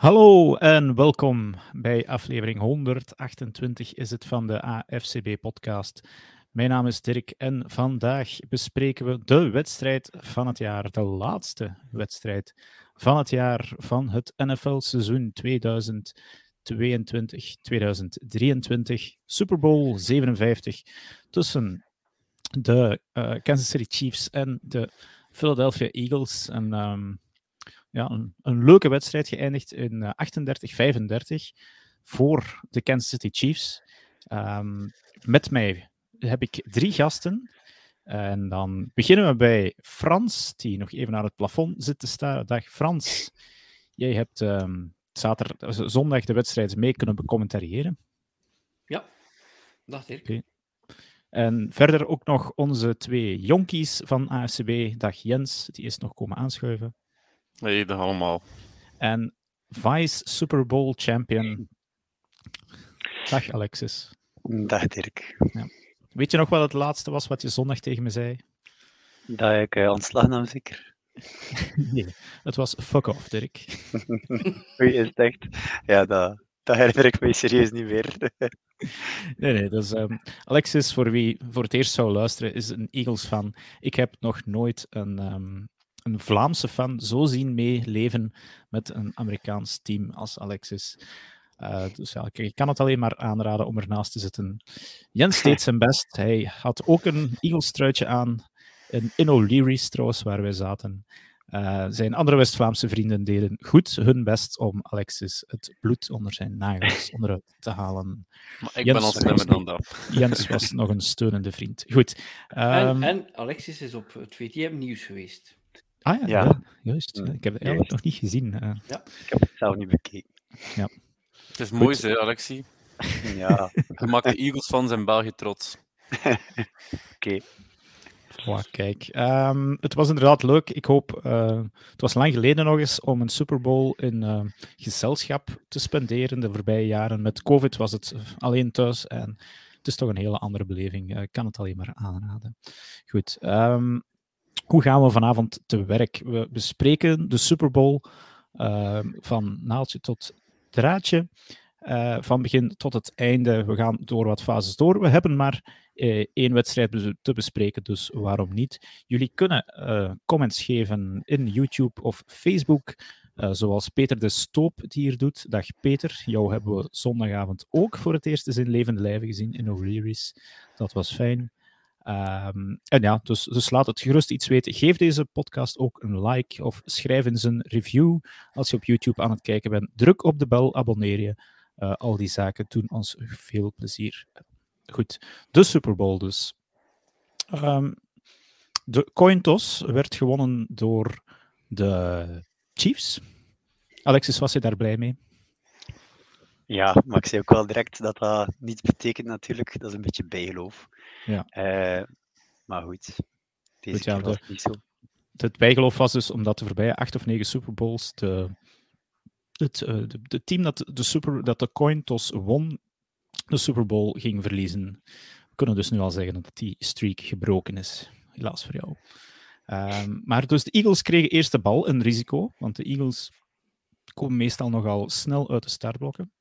Hallo en welkom bij aflevering 128 is het van de AFCB-podcast. Mijn naam is Dirk en vandaag bespreken we de wedstrijd van het jaar, de laatste wedstrijd van het jaar van het NFL-seizoen 2022-2023, Super Bowl 57 tussen de uh, Kansas City Chiefs en de Philadelphia Eagles. En um, ja, een, een, leuke wedstrijd geëindigd in uh, 38-35 voor de Kansas City Chiefs. Um, met mij heb ik drie gasten. En dan beginnen we bij Frans, die nog even aan het plafond zit te staan. Dag Frans, jij hebt um, zaterdag, zondag de wedstrijd mee kunnen becommentariëren. Ja, dag Dirk. Okay. En verder ook nog onze twee jonkies van AFCB. Dag Jens, die is nog komen aanschuiven. Hey, dag allemaal. En Vice Super Bowl champion. Dag Alexis. Dag Dirk. Ja. Weet je nog wat het laatste was wat je zondag tegen me zei? Dat ik uh, ontslag nam, zeker? nee, het was fuck off, Dirk. Oei, is het echt? Ja, dat, dat herinner ik me serieus niet meer. nee, nee, dus um, Alexis, voor wie voor het eerst zou luisteren, is een Eagles-fan. Ik heb nog nooit een, um, een Vlaamse fan zo zien meeleven met een Amerikaans team als Alexis. Uh, dus ja, ik kan het alleen maar aanraden om ernaast te zitten. Jens deed zijn best. Hij had ook een Eagles-truitje aan. In, in O'Leary's trouwens, waar wij zaten. Uh, zijn andere West-Vlaamse vrienden deden goed hun best om Alexis het bloed onder zijn nagels onderuit te halen. Maar ik Jens ben al slimmer dan dat. Jens was nog een steunende vriend. Goed. Um, en, en, Alexis is op het VTM-nieuws geweest. Ah ja, ja. ja juist. Ik heb het eigenlijk nog niet gezien. Uh. Ja, ik heb het zelf niet bekeken. Ja. Het is mooi, hè, Alexie? Ja. Je maakt de Eagles fans in België trots. Oké. Okay. Voilà, kijk. Um, het was inderdaad leuk. Ik hoop, uh, het was lang geleden nog eens om een Super Bowl in uh, gezelschap te spenderen. De voorbije jaren met COVID was het alleen thuis en het is toch een hele andere beleving. Ik kan het alleen maar aanraden. Goed. Um, hoe gaan we vanavond te werk? We bespreken de Super Bowl uh, van naaltje tot draadje. Uh, van begin tot het einde. We gaan door wat fases door. We hebben maar uh, één wedstrijd te bespreken, dus waarom niet? Jullie kunnen uh, comments geven in YouTube of Facebook, zoals Peter de Stoop die hier doet. Dag Peter, jou hebben we zondagavond ook voor het eerst eens in levende lijven gezien in O'Leary's. Dat was fijn. Um, en ja, dus, dus laat het gerust iets weten. Geef deze podcast ook een like of schrijf eens een review als je op YouTube aan het kijken bent. Druk op de bel, abonneer je. Uh, al die zaken doen ons veel plezier. Goed, de Super Bowl dus. Um, de coin toss werd gewonnen door de Chiefs. Alexis, was je daar blij mee? Ja, maar ik zei ook wel direct dat dat niets betekent natuurlijk. Dat is een beetje bijgeloof. Ja. Uh, maar goed, deze goed, ja, keer was de, niet zo. Het bijgeloof was dus omdat de voorbije acht of negen Super Bowls de, het uh, de, de, team dat de, super, dat de coin toss won, de Super Bowl ging verliezen. We kunnen dus nu al zeggen dat die streak gebroken is. Helaas voor jou. Um, maar dus de Eagles kregen eerst de bal, een risico, want de Eagles komen meestal nogal snel uit de startblokken.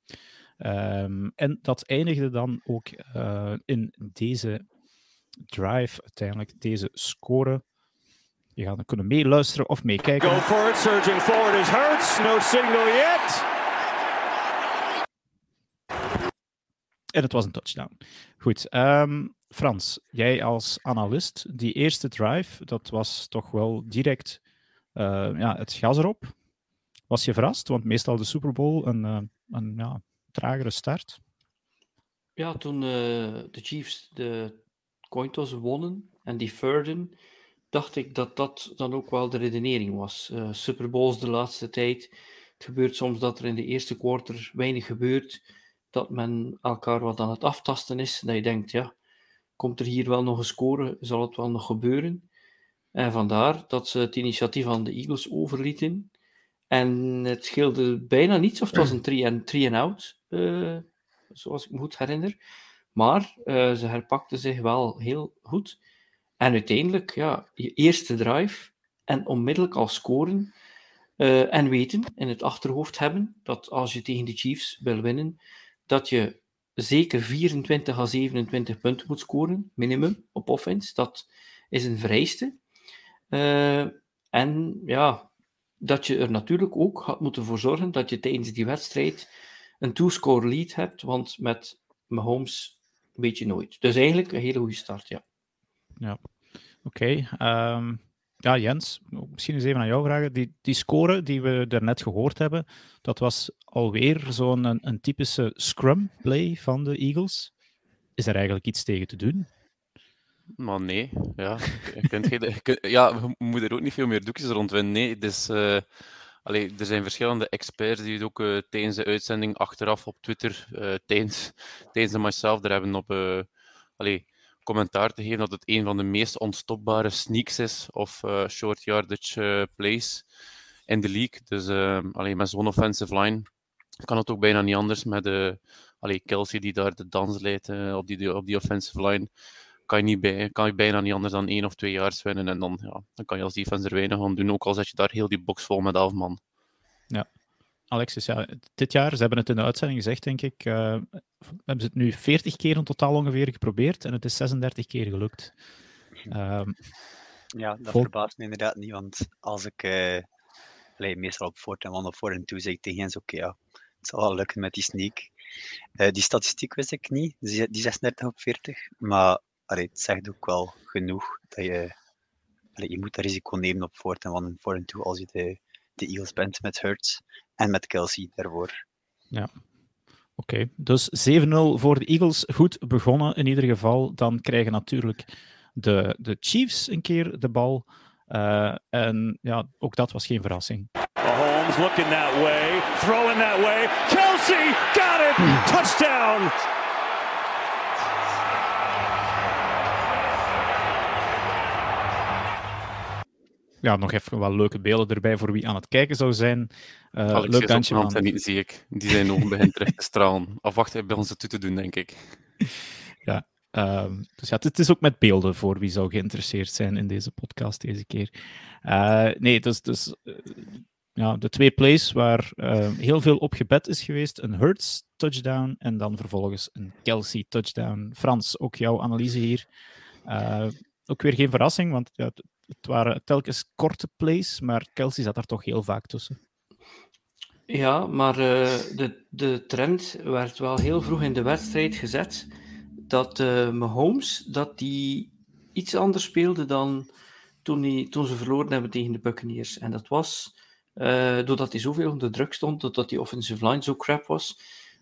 Um, en dat eindigde dan ook uh, in deze drive, uiteindelijk deze score. Je gaat kunnen meeluisteren of meekijken. Go for it, surging forward is Hurts. No signal yet. En het was een touchdown. Goed, um, Frans, jij als analist, die eerste drive, dat was toch wel direct uh, ja, het gas erop. Was je verrast? Want meestal de Super Bowl een, uh, een ja, tragere start. Ja, toen uh, de Chiefs de cointos wonnen en die thirden, dacht ik dat dat dan ook wel de redenering was. Uh, Super Bowls de laatste tijd. Het gebeurt soms dat er in de eerste quarter weinig gebeurt, dat men elkaar wat aan het aftasten is. Dat je denkt, ja, komt er hier wel nog een score? Zal het wel nog gebeuren? En vandaar dat ze het initiatief aan de Eagles overlieten. En het scheelde bijna niets, of het was een three-and-out, uh, zoals ik me goed herinner. Maar uh, ze herpakten zich wel heel goed. En uiteindelijk, ja, je eerste drive en onmiddellijk al scoren. Eh, en weten, in het achterhoofd hebben, dat als je tegen de Chiefs wil winnen, dat je zeker 24 à 27 punten moet scoren, minimum, op offense. Dat is een vereiste. Eh, en ja, dat je er natuurlijk ook had moeten voor zorgen dat je tijdens die wedstrijd een two-score lead hebt, want met Mahomes weet je nooit. Dus eigenlijk een hele goede start, ja. Ja, oké. Ehm, ja, Jens, misschien eens even aan jou vragen. Die, die score die we daarnet gehoord hebben, dat was alweer zo'n een, een typische scrum play van de Eagles. Is er eigenlijk iets tegen te doen? Maar nee, ja. Je kunt, geen- ja, we moeten er ook niet veel meer doekjes rond winnen. Nee, dus, allee, er zijn verschillende experts die het ook eh, tijdens de uitzending achteraf op Twitter, eh, tijdens, tijdens de match zelf, er hebben op allee, commentaar te geven dat het een van de meest onstopbare sneaks is of short yardage plays in de league. Dus allee, met zo'n offensive line kan het ook bijna niet anders met eh allee, Kelsey die daar de dans leidt op, die, op die offensive line kan je, niet bij, kan je bijna niet anders dan één of twee yards winnen. En dan, ja, dan kan je als defense er weinig aan doen. Ook al zet je daar heel die box vol met elf man. Alexis, ja, dit jaar, ze hebben het in de uitzending gezegd, denk ik, eh, hebben ze het nu 40 keer in totaal ongeveer geprobeerd en het is 36 keer gelukt. Ehm, Ja, dat Vol- verbaast me inderdaad niet, want als ik eh, allee, meestal op voort en wandel voor en toe zeg ik tegen Jens, oké, ja, het zal wel lukken met die sneak. Eh, die statistiek wist ik niet, die 36 op 40, maar allee, het zegt ook wel genoeg dat je, allee, je moet dat risico nemen op voort en wandelen voor en toe als je de, de Eagles bent met Hurts en met Kelsey daarvoor. Oké, dus 7-0 voor de Eagles. Goed begonnen in ieder geval. Dan krijgen natuurlijk de, de Chiefs een keer de bal. Eh, en ja, ook dat was geen verrassing. Mahomes looking that way, throwing that way. Kelsey got it. Touchdown. Ja, nog even wel leuke beelden erbij voor wie aan het kijken zou zijn. Eh Alex leuk dansje en niet, zie ik. Die zijn ogen begint terug te stralen. Of wacht, hij bij ons het toe te doen, denk ik. Ehm, dus ja, het, is ook met beelden voor wie zou geïnteresseerd zijn in deze podcast deze keer. Eh, nee, dus, dus eh, ja, de twee plays waar eh, heel veel op gebed is geweest. Een Hurts touchdown en dan vervolgens een Kelsey touchdown. Frans, ook jouw analyse hier. Ook weer geen verrassing, want ja, het, waren telkens korte plays, maar Kelsey zat daar toch heel vaak tussen. Ja, maar eh, de, de trend werd wel heel vroeg in de wedstrijd gezet dat eh Mahomes dat die iets anders speelde dan toen, hij, toen ze verloren hebben tegen de Buccaneers. En dat was eh, doordat hij zoveel onder druk stond, doordat die offensive line zo crap was,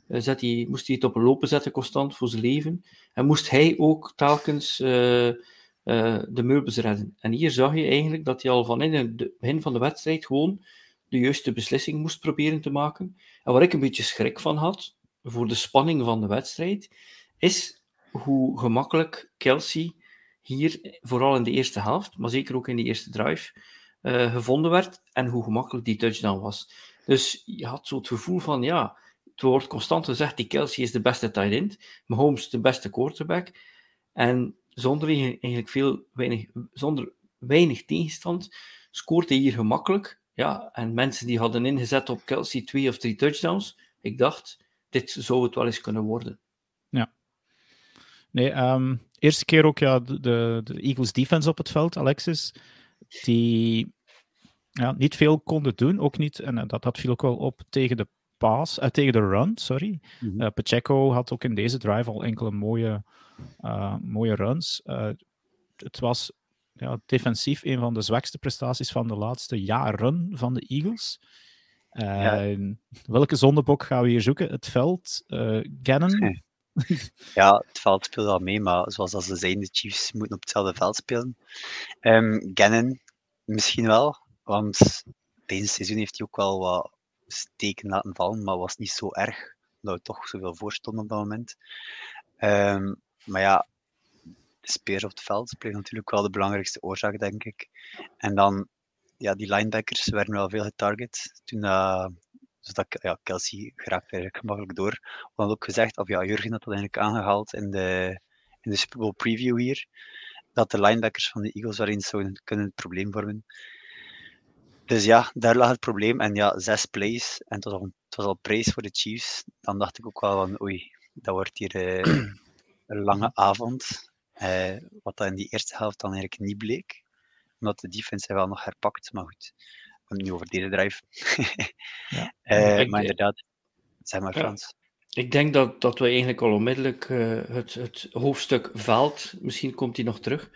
hij, moest hij het op een lopen zetten constant voor zijn leven. En moest hij ook telkens eh, de meubels redden. En hier zag je eigenlijk dat hij al van in het begin van de wedstrijd gewoon de juiste beslissing moest proberen te maken. En waar ik een beetje schrik van had, voor de spanning van de wedstrijd, is hoe gemakkelijk Kelsey hier, vooral in de eerste helft, maar zeker ook in die eerste drive, eh, gevonden werd en hoe gemakkelijk die touchdown was. Dus je had zo het gevoel van, ja, het wordt constant gezegd, die Kelsey is de beste tight end, Mahomes de beste quarterback, en zonder eigenlijk veel, weinig, zonder weinig tegenstand scoort hij hier gemakkelijk. Ja, en mensen die hadden ingezet op Kelsey twee of drie touchdowns, ik dacht, dit zou het wel eens kunnen worden. Nee, ehm, eerste keer ook ja, de, de, Eagles defense op het veld, Alexis, die ja, niet veel konden doen, ook niet, en eh, dat, dat viel ook wel op tegen de pass, eh, tegen de run, sorry. Mhm. Eh, Pacheco had ook in deze drive al enkele mooie, mooie runs. Eh, het was ja, defensief een van de zwakste prestaties van de laatste jaren van de Eagles. Eh, Welke zondebok gaan we hier zoeken? Het veld, eh Gannon. Ja, het veld speelt al mee, maar zoals dat ze zijn, de Chiefs moeten op hetzelfde veld spelen. Ehm Gannon misschien wel, want het seizoen heeft hij ook wel wat steken laten vallen, maar was niet zo erg, omdat we toch zoveel voor stonden op dat moment. Ehm, maar ja, de speers op het veld blijft natuurlijk wel de belangrijkste oorzaak, denk ik. En dan, ja, die linebackers werden wel veel getarget toen dus dat ja, Kelsey geraakt eigenlijk gemakkelijk door. We hadden ook gezegd, of ja, Jurgen had dat eigenlijk aangehaald in de, in de Super Bowl preview hier, dat de linebackers van de Eagles waarin zouden kunnen het probleem vormen. Dus ja, daar lag het probleem. En ja, zes plays. En het was al, het was al praise voor de Chiefs. Dan dacht ik ook wel van, oei, dat wordt hier eh, een lange avond. Eh, wat dat in die eerste helft dan eigenlijk niet bleek. Omdat de defense wel nog herpakt. Maar goed, we nu over deze drive. Ja. Eh, Ik- maar inderdaad, zeg maar Ja. Frans. Ik denk dat, dat we eigenlijk al onmiddellijk eh, het, het hoofdstuk veld, misschien komt die nog terug,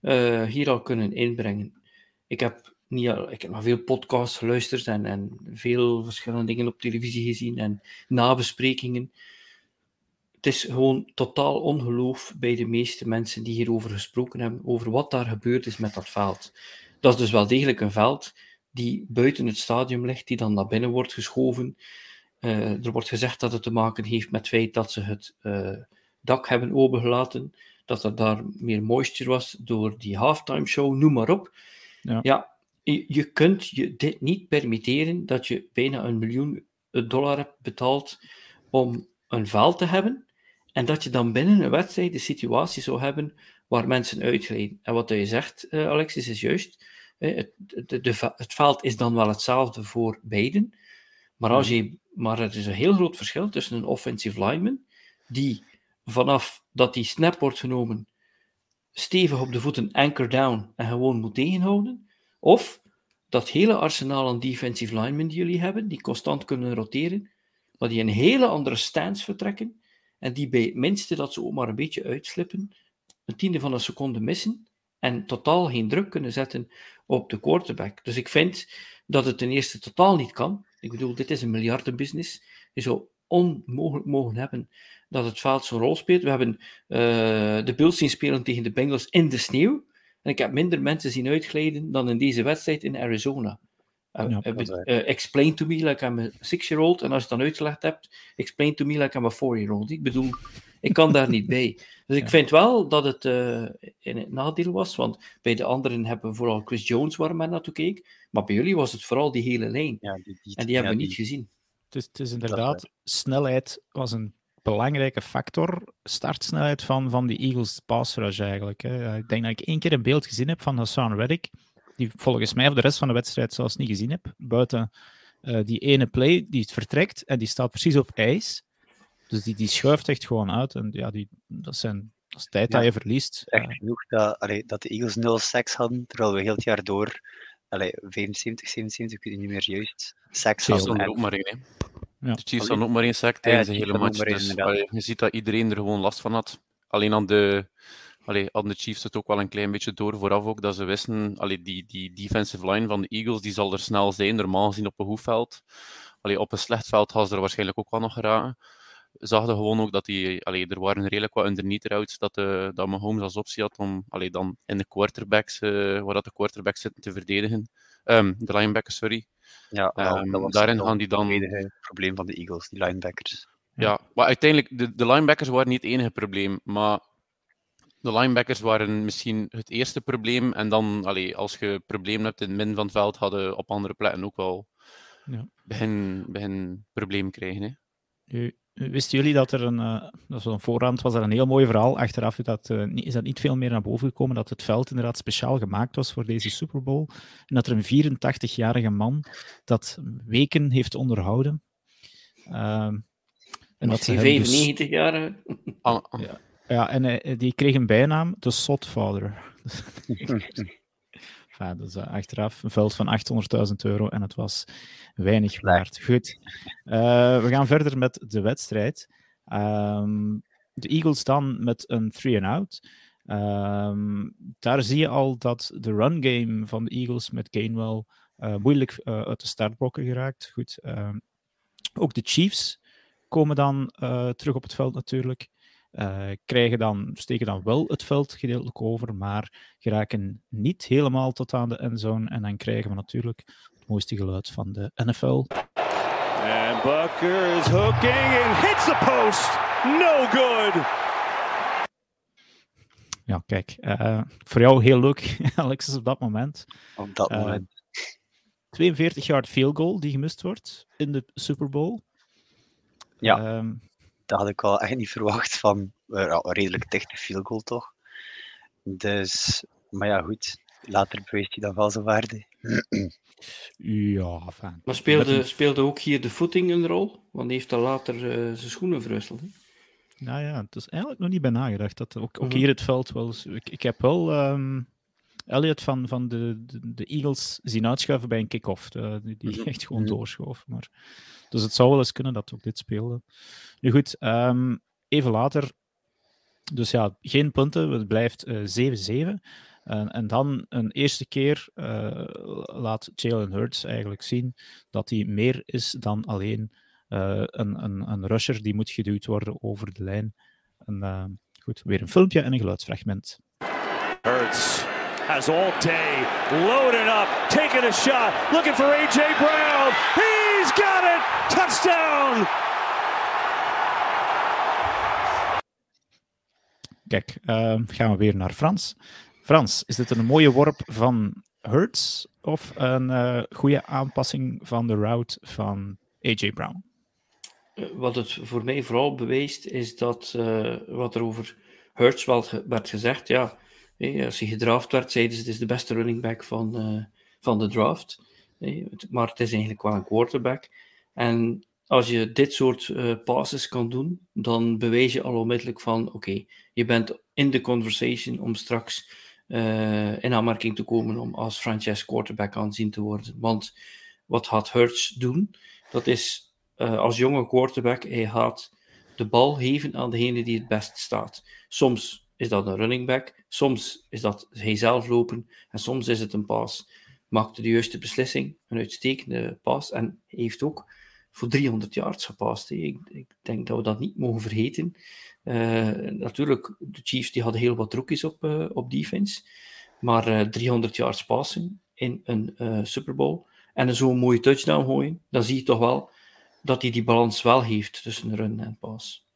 eh, hier al kunnen inbrengen. Ik heb, niet al, ik heb naar veel podcasts geluisterd en, en veel verschillende dingen op televisie gezien en nabesprekingen. Het is gewoon totaal ongeloof bij de meeste mensen die hierover gesproken hebben, over wat daar gebeurd is met dat veld. Dat is dus wel degelijk een veld die buiten het stadion ligt, die dan naar binnen wordt geschoven. Eh, er wordt gezegd dat het te maken heeft met het feit dat ze het eh, dak hebben opengelaten, dat er daar meer moisture was door die halftime show, noem maar op. Ja. je, je kunt je dit niet permitteren dat je bijna een miljoen dollar hebt betaald om een veld te hebben en dat je dan binnen een wedstrijd de situatie zou hebben waar mensen uitglijden. En wat je zegt, eh, Alexis, is juist. Het, de, de- het veld is dan wel hetzelfde voor beiden. Maar, als je, maar er is een heel groot verschil tussen een offensive lineman, die vanaf dat die snap wordt genomen, stevig op de voeten anchor down en gewoon moet tegenhouden, of dat hele arsenaal aan defensive linemen die jullie hebben, die constant kunnen roteren, maar die een hele andere stance vertrekken, en die bij het minste dat ze ook maar een beetje uitslippen, een tiende van een seconde missen, en totaal geen druk kunnen zetten op de quarterback. Dus ik vind dat het ten eerste totaal niet kan. Ik bedoel, dit is een miljardenbusiness. Je zou onmogelijk mogen hebben dat het veld zo'n rol speelt. We hebben eh, de Bills zien spelen tegen de Bengals in de sneeuw. En ik heb minder mensen zien uitglijden dan in deze wedstrijd in Arizona. Ja, uh, waar. uh, explain to me like I'm a six-year-old. En als je het dan uitgelegd hebt, explain to me like I'm a four-year-old. Ik bedoel, ik kan daar niet bij. Dus ik Ja. vind wel dat het uh, in het nadeel was, want bij de anderen hebben we vooral Chris Jones waar men naartoe keek, maar bij jullie was het vooral die hele lijn. Ja, die, die, En die hebben we die- niet gezien. Het is, het is inderdaad, snelheid was een belangrijke factor, startsnelheid van, van die Eagles pass rush eigenlijk. Hè. Ik denk dat ik één keer een beeld gezien heb van Hassan Reddick, die volgens mij of de rest van de wedstrijd zelfs niet gezien heb, buiten eh, die ene play die het vertrekt en die staat precies op ijs. Dus die, die schuift echt gewoon uit en ja, die, dat, zijn, dat is tijd Ja. dat je verliest. echt Eh, genoeg dat, allee, dat de Eagles 0 sacks hadden, terwijl we heel het jaar door allee, 75, 77, ik weet het niet meer juist. Chiefs hadden. er ook maar één. Ja. De Chiefs hadden ook maar één sack Ja, tijdens de hele match. Dus allee, je ziet dat iedereen er gewoon last van had. Alleen aan de, allee, hadden de Chiefs het ook wel een klein beetje door vooraf ook, dat ze wisten, allee, die, die defensive line van de Eagles, die zal er snel zijn, normaal gezien op een goed veld. Allee, op een slecht veld gaan ze er waarschijnlijk ook wel nog geraken. Zagen gewoon ook dat die, allee, er waren redelijk wat underneath routes dat, eh dat Mahomes als optie had om allee, dan in de quarterbacks, eh, waar dat de quarterbacks zitten, te verdedigen. Ehm, de linebackers, sorry. Ja, Ehm, dat was daarin gaan die dan- Het enige probleem van de Eagles, die linebackers. Ja, maar uiteindelijk, de, de linebackers waren niet het enige probleem, maar de linebackers waren misschien het eerste probleem. En dan, allee, als je problemen hebt in het midden van het veld, hadden op andere plekken ook wel Ja. begin, begin probleem krijgen. Hè. U- Wisten jullie dat er een, eh, dat was een voorhand was er een heel mooi verhaal. Achteraf is dat, eh, niet, is dat niet veel meer naar boven gekomen dat het veld inderdaad speciaal gemaakt was voor deze Super Bowl. En dat er een 84-jarige man dat weken heeft onderhouden. Ehm, en dat dus- 95 jaar. Ah, ah, Ja. Ja, en hij- die kreeg een bijnaam, de Sotfather. Enfin, dus eh, achteraf een veld van 800.000 euro en het was weinig waard. Goed. Eh, we gaan verder met de wedstrijd. Ehm, de Eagles dan met een three-and-out. Ehm, daar zie je al dat de run game van de Eagles met Gainwell eh, moeilijk eh, uit de startblokken geraakt. Goed. ehm, ook de Chiefs komen dan eh, terug op het veld natuurlijk. Eh, krijgen dan, steken dan wel het veld gedeeltelijk over, maar geraken niet helemaal tot aan de endzone. En dan krijgen we natuurlijk het mooiste geluid van de NFL. And Bucker is hooking and hits the post. No good. Ja, kijk, eh, voor jou heel leuk, Alexis, op dat moment. Op dat Eh, moment. 42 yard field goal die gemist wordt in de Super Bowl. Ja. Ehm, Dat had ik wel echt niet verwacht van eh, ja, een redelijk dichte field goal toch. Dus, maar ja, goed. Later beweest hij dan wel zijn waarde. Ja, fijn. Maar speelde, een- speelde ook hier de footing een rol? Want die heeft dan later eh, zijn schoenen verwisseld. hè? Nou ja, het is eigenlijk nog niet bij nagedacht. Dat ook, ook Mhm. hier het veld wel eens... Ik, ik heb wel ehm Elliot van, van de, de, de Eagles zien uitschuiven bij een kick-off. De- die die Mhm. echt gewoon Mhm. doorschoof. Maar, dus het zou wel eens kunnen dat ook dit speelde. Nu goed, ehm, even later. Dus ja, geen punten. Het blijft eh, 7-7. En, en dan een eerste keer eh, laat Jalen Hurts eigenlijk zien dat hij meer is dan alleen eh, een, een, een rusher die moet geduwd worden over de lijn. En, eh, goed, weer een filmpje en een geluidsfragment. Hurts has all day loaded up, taking a shot, looking for A.J. Brown. He's got it! Touchdown! Kijk, ehm, gaan we weer naar Frans. Frans, is dit een mooie worp van Hurts of een eh, goede aanpassing van de route van A.J. Brown? Eh, Wat het voor mij vooral bewijst, is dat eh, wat er over Hurts werd gezegd, ja, eh, als hij gedraft werd, zeiden ze het is de beste running back van, eh, van de draft. Eh, maar het is eigenlijk wel een quarterback. En als je dit soort passes kan doen, dan bewijs je al onmiddellijk van, oké, je bent in de conversation om straks in aanmerking te komen om als franchise quarterback aanzien te worden. Want wat gaat Hurts doen? Dat is als jonge quarterback, hij gaat de bal geven aan degene die het best staat. Soms is dat een running back, soms is dat hij zelf lopen en soms is het een pass. Maakte de juiste beslissing, een uitstekende pass en heeft ook voor 300 yards gepast. Ik, ik denk dat we dat niet mogen vergeten. Eh, natuurlijk, de Chiefs die hadden heel wat rookies op, eh, op defense, maar eh, 300 yards passing in een eh, Super Bowl en zo'n mooie touchdown gooien, dan zie je toch wel dat hij die balans wel heeft tussen run en pass.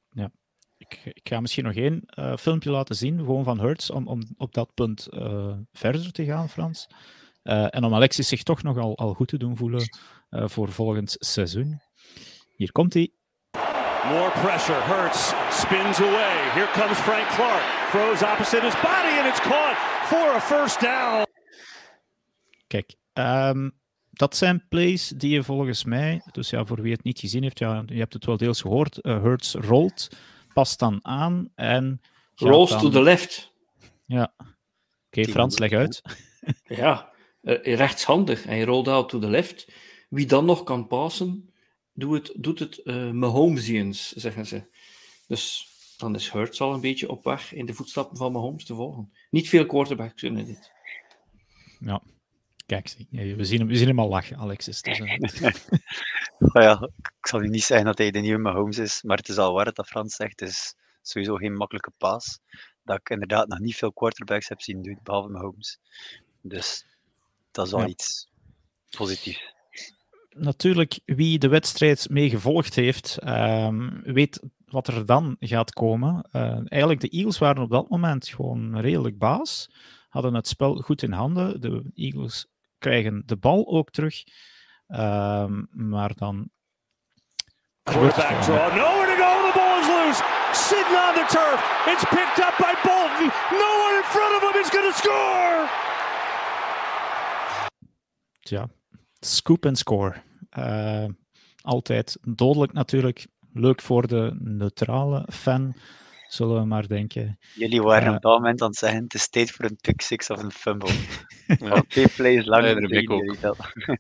Ik, ik ga misschien nog één eh, filmpje laten zien, gewoon van Hurts, om, om op dat punt eh, verder te gaan, Frans. Eh, en om Alexis zich toch nog al, al goed te doen voelen voor volgend seizoen. Hier komt hij. More pressure. Hurts spins away. Here comes Frank Clark. Throws opposite his body and it's caught for a first down. Kijk, ehm, dat zijn plays die je volgens mij, dus ja, voor wie het niet gezien heeft, ja, je hebt het wel deels gehoord, eh, Hurts rolt, past dan aan en... Rolls dan- to the left. Ja. Oké, Frans, leg uit. Ja, eh, rechtshandig. Hij rolled out to the left. Wie dan nog kan passen, doet het, doet het eh Mahomesians, zeggen ze. Dus dan is Hurts al een beetje op weg in de voetstappen van Mahomes te volgen. Niet veel quarterbacks kunnen dit. Ja. Kijk, we, zien hem, we zien hem al lachen, Alexis. Dus, ja, ik zal nu niet zeggen dat hij de nieuwe Mahomes is, maar het is al waar dat Frans zegt. Het is sowieso geen makkelijke paas. Dat ik inderdaad nog niet veel quarterbacks heb zien doen, behalve Mahomes. Dus dat is wel Ja. iets positiefs. natuurlijk, wie de wedstrijd mee gevolgd heeft, ehm, weet wat er dan gaat komen. Eh, eigenlijk, de Eagles waren op dat moment gewoon redelijk baas. Hadden het spel goed in handen. De Eagles krijgen de bal ook terug. Ehm, maar dan. Quarterback draw. Nowhere to go. The ball is loose. Sitting on the turf. It's picked up by Bolton. No one in front of him is going to score. Tja, scoop en score. Eh, altijd dodelijk natuurlijk. Leuk voor de neutrale fan, zullen we maar denken. Jullie waren Ja. op dat moment aan het zeggen, het is tijd voor een pick six of een fumble. Ja. Twee plays lang. Ja, dat heb ik ook.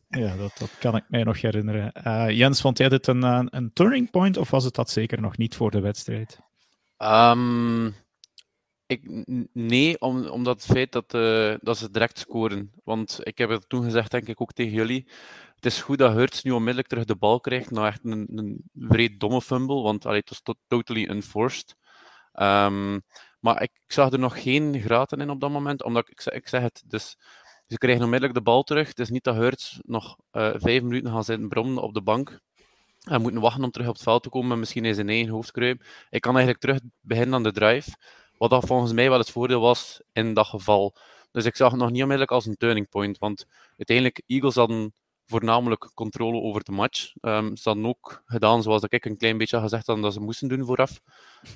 Ja, dat, dat kan ik mij nog herinneren. Eh, Jens, vond jij dit een, eh, een turning point of was het dat zeker nog niet voor de wedstrijd? Ehm, ik, nee, om, omdat het feit dat, eh, dat ze direct scoren. Want ik heb het toen gezegd, denk ik ook tegen jullie. Het is goed dat Hurts nu onmiddellijk terug de bal krijgt. Nou, echt een, een vrij domme fumble, want allee, het was tot, totally unforced. Ehm, maar ik, zag er nog geen graten in op dat moment, omdat ik, ik, zeg, het, dus ze krijgen onmiddellijk de bal terug. Het is niet dat Hurts nog eh, vijf minuten gaat zitten brommen op de bank. En moeten wachten om terug op het veld te komen en misschien in zijn eigen hoofd kruipen. Ik kan eigenlijk terug beginnen aan de drive. Wat dat volgens mij wel het voordeel was in dat geval. Dus ik zag het nog niet onmiddellijk als een turning point. Want uiteindelijk, Eagles hadden voornamelijk controle over de match. Ehm, ze hadden ook gedaan zoals ik een klein beetje had gezegd hadden dat ze moesten doen vooraf.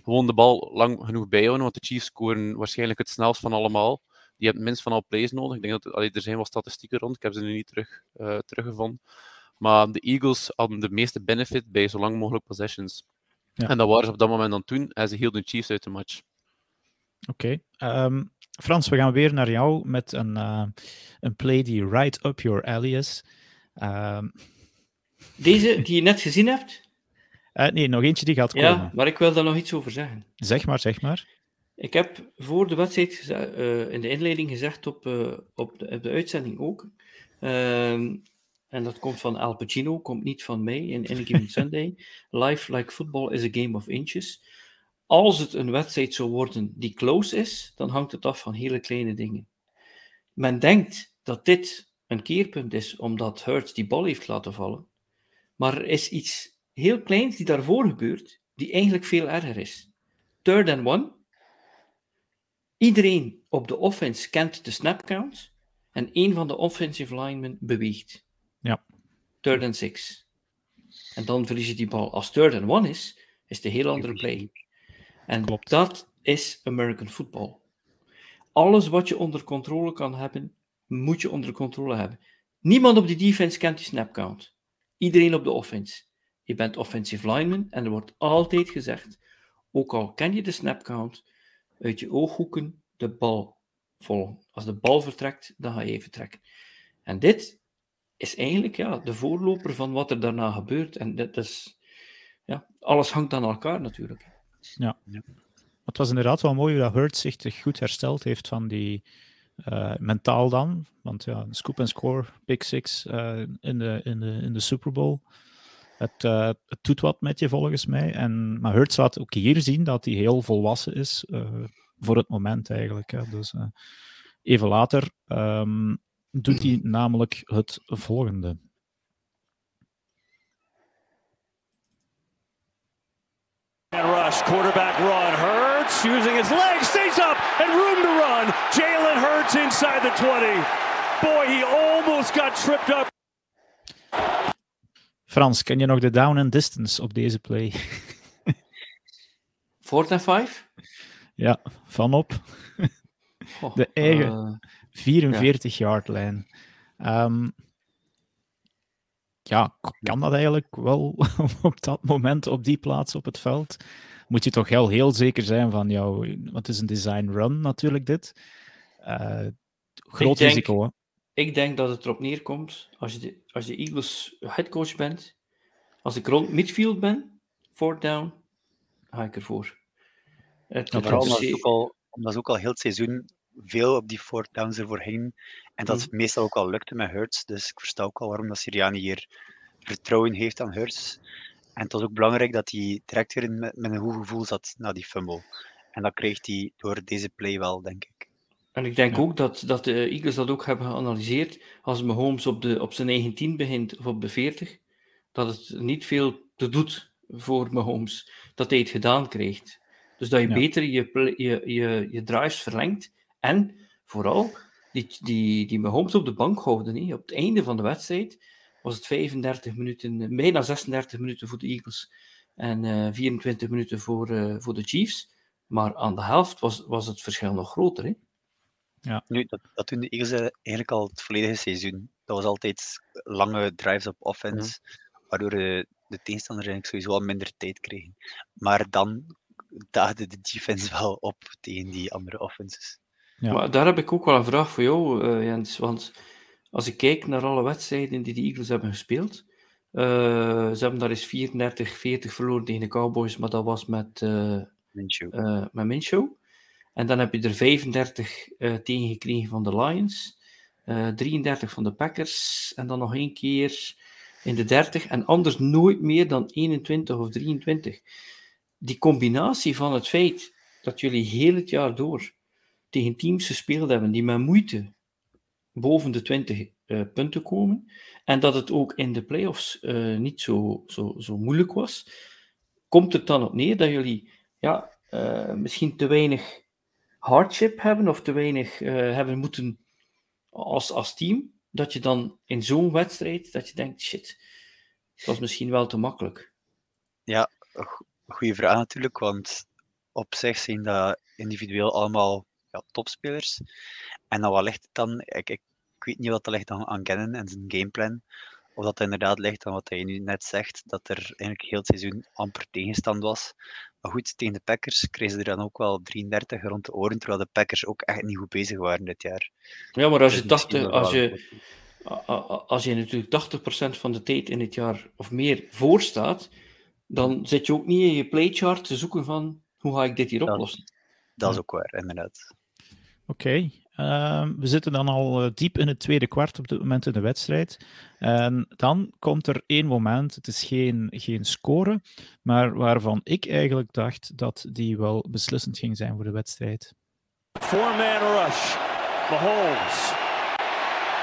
Gewoon de bal lang genoeg bijhouden, want de Chiefs scoren waarschijnlijk het snelst van allemaal. die hebben minst van al plays nodig. Ik denk dat allee, er zijn wat statistieken rond, ik heb ze nu niet terug, uh, teruggevonden. Maar de Eagles hadden de meeste benefit bij zo lang mogelijk possessions. Ja. En dat waren ze op dat moment dan toen en ze hielden Chiefs uit de match. Oké. Okay. Um, ehm, Frans, we gaan weer naar jou met een, uh, een play die right up your alley is. Um... Deze die je net gezien hebt? Uh, nee, nog eentje die gaat komen. Ja, maar ik wil daar nog iets over zeggen. Zeg maar, zeg maar. Ik heb voor de wedstrijd uh, in de inleiding gezegd op, uh, op, de, op, de, uitzending ook. Ehm, en dat komt van Al Pacino, komt niet van mij in Any Given Sunday. Life like football is a game of inches. Als het een wedstrijd zou worden die close is, dan hangt het af van hele kleine dingen. Men denkt dat dit een keerpunt is omdat Hurts die bal heeft laten vallen. Maar er is iets heel kleins die daarvoor gebeurt, die eigenlijk veel erger is. Third and one. Iedereen op de offense kent de snap count en een van de offensive linemen beweegt. Ja. Third and six. En dan verlies je die bal. Als third and one is, is een heel andere play. En Klopt. dat is American football. Alles wat je onder controle kan hebben, moet je onder controle hebben. Niemand op die defense kent die snap count. Iedereen op de offense. Je bent offensive lineman en er wordt altijd gezegd, ook al ken je de snap count, uit je ooghoeken de bal volgen. Als de bal vertrekt, dan ga je even trekken. En dit is eigenlijk ja, de voorloper van wat er daarna gebeurt. En dat is, ja, alles hangt aan elkaar natuurlijk. Ja. Het was inderdaad wel mooi hoe dat Hurts zich goed hersteld heeft van die uh, mentaal dan. Want ja, scoop en score, pick six uh, in, de, in, de, in de Super Bowl. Het, uh, het, doet wat met je volgens mij. En, maar Hurts laat ook hier zien dat hij heel volwassen is voor het moment eigenlijk. Hè. Dus even later um, doet hij namelijk het volgende. Rush, quarterback run. Hurts using his legs, stays up and room to run. Jalen Hurts inside the 20. Boy, he almost got tripped up. Frans, ken je nog de down and distance op deze play? Fourth and five? Ja, vanop oh, de eigen uh, 44 ja. yard lijn. Um, ja, kan dat eigenlijk wel op dat moment op die plaats op het veld? Moet je toch wel heel zeker zijn van jou, want het is een design run natuurlijk dit. Uh, groot denk, risico. Hè? Ik denk dat het erop neerkomt, als je de, als je Eagles headcoach bent, als ik rond midfield ben, fourth down, ga ik ervoor. Het, ja, vooral omdat, ook al, omdat ook al heel het seizoen veel op die fourth downs ervoor hingen. En dat mm. meestal ook al lukte met Hurts. Dus ik versta ook al waarom dat Siriani hier vertrouwen heeft aan Hurts. En het was ook belangrijk dat hij direct weer met, met een goed gevoel zat na die fumble. En dat kreeg hij door deze play wel, denk ik. En ik denk ja. ook dat, dat de Eagles dat ook hebben geanalyseerd. Als Mahomes op, de, op zijn 19 begint, of op de 40, dat het niet veel te doet voor Mahomes. Dat hij het gedaan krijgt. Dus dat je ja. beter je, je, je, je drives verlengt. En vooral, die, die, die Mahomes op de bank houden. He. Op het einde van de wedstrijd was het 35 minuten, bijna 36 minuten voor de Eagles. En uh, eh, 24 minuten voor, uh, voor de Chiefs. Maar aan de helft was, was het verschil nog groter. Hè? Ja. Nu, dat, dat doen de Eagles eigenlijk al het volledige seizoen. Dat was altijd lange drives op offense, mm. waardoor de, de tegenstander eigenlijk sowieso al minder tijd kregen. Maar dan daagde de defense wel op tegen die andere offenses. Ja. Maar daar heb ik ook wel een vraag voor jou, uh, Jens. Want als ik kijk naar alle wedstrijden die de Eagles hebben gespeeld, uh, ze hebben daar eens 34-40 verloren tegen de Cowboys, maar dat was met, uh, Minshew. met Minshew. En dan heb je er 35 tegen gekregen van de Lions, 33 van de Packers en dan nog één keer in de 30 en anders nooit meer dan 21 of 23. Die combinatie van het feit dat jullie heel het jaar door tegen teams gespeeld hebben die met moeite boven de 20 uh, eh, punten komen. En dat het ook in de playoffs uh, niet zo, zo, zo moeilijk was. Komt het dan op neer dat jullie ja, uh, misschien te weinig hardship hebben of te weinig hebben moeten als, als team? Dat je dan in zo'n wedstrijd, dat je denkt, shit, dat was misschien wel te makkelijk. Ja, goede vraag natuurlijk, want op zich zijn dat individueel allemaal ja, topspelers. En dan wat ligt het dan? Ik, ik, ik weet niet wat dat ligt aan, aan Gannon en zijn gameplan. Of dat inderdaad ligt aan wat hij nu net zegt, dat er eigenlijk heel het seizoen amper tegenstand was. Maar goed, tegen de Packers kregen ze er dan ook wel 33 rond de oren, terwijl de Packers ook echt niet goed bezig waren dit jaar. Ja, maar als je, Dus 80, nog als je, als je natuurlijk 80% van de tijd in het jaar of meer voor staat, dan zit je ook niet in je playchart te zoeken van hoe ga ik dit hier oplossen. Dat is ook waar, inderdaad. Oké, ehm, we zitten dan al eh, diep in het tweede kwart op dit moment in de wedstrijd. En dan komt er één moment, het is geen, geen score, maar waarvan ik eigenlijk dacht dat die wel beslissend ging zijn voor de wedstrijd. Four-man rush. Mahomes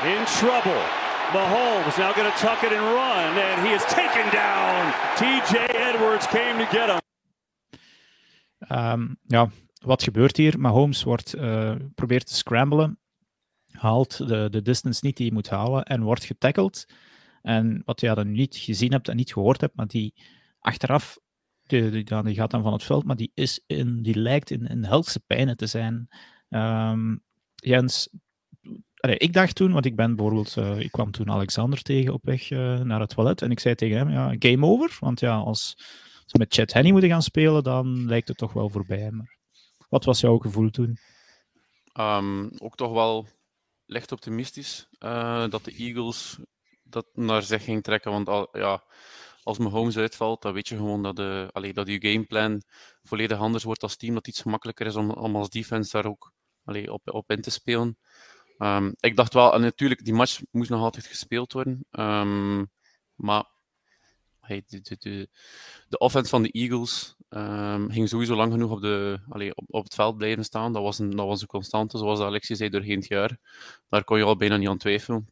in trouble. Mahomes now going to tuck it and run, and he is taken down. T.J. Edwards came to get him. Ehm, ja, wat gebeurt hier? Mahomes wordt, eh, probeert te scramblen, haalt de, de distance niet die hij moet halen en wordt getackled. En wat je dan niet gezien hebt en niet gehoord hebt, maar die achteraf, die, die, gaat dan van het veld, maar die, is in, die lijkt in, in helse pijnen te zijn. Ehm, Jens, ik dacht toen, want ik ben bijvoorbeeld, eh, ik kwam toen Alexander tegen op weg eh, naar het toilet en ik zei tegen hem, ja, game over, want ja, als ze met Chet Henny moeten gaan spelen, dan lijkt het toch wel voorbij. Maar wat was jouw gevoel toen? Ehm, ook toch wel licht optimistisch eh, dat de Eagles dat naar zich ging trekken. Want al, ja, als Mahomes uitvalt, dan weet je gewoon dat, de, allee, dat je gameplan volledig anders wordt als team. Dat iets gemakkelijker is om, om als defense daar ook allee, op, op in te spelen. Ehm, ik dacht wel, en natuurlijk, die match moest nog altijd gespeeld worden. Ehm, maar hey, de, de, de, de offense van de Eagles ehm, ging sowieso lang genoeg op, de, allee, op, op het veld blijven staan. Dat was, een, dat was een constante, zoals Alexis zei, doorheen het jaar. Daar kon je al bijna niet aan twijfelen.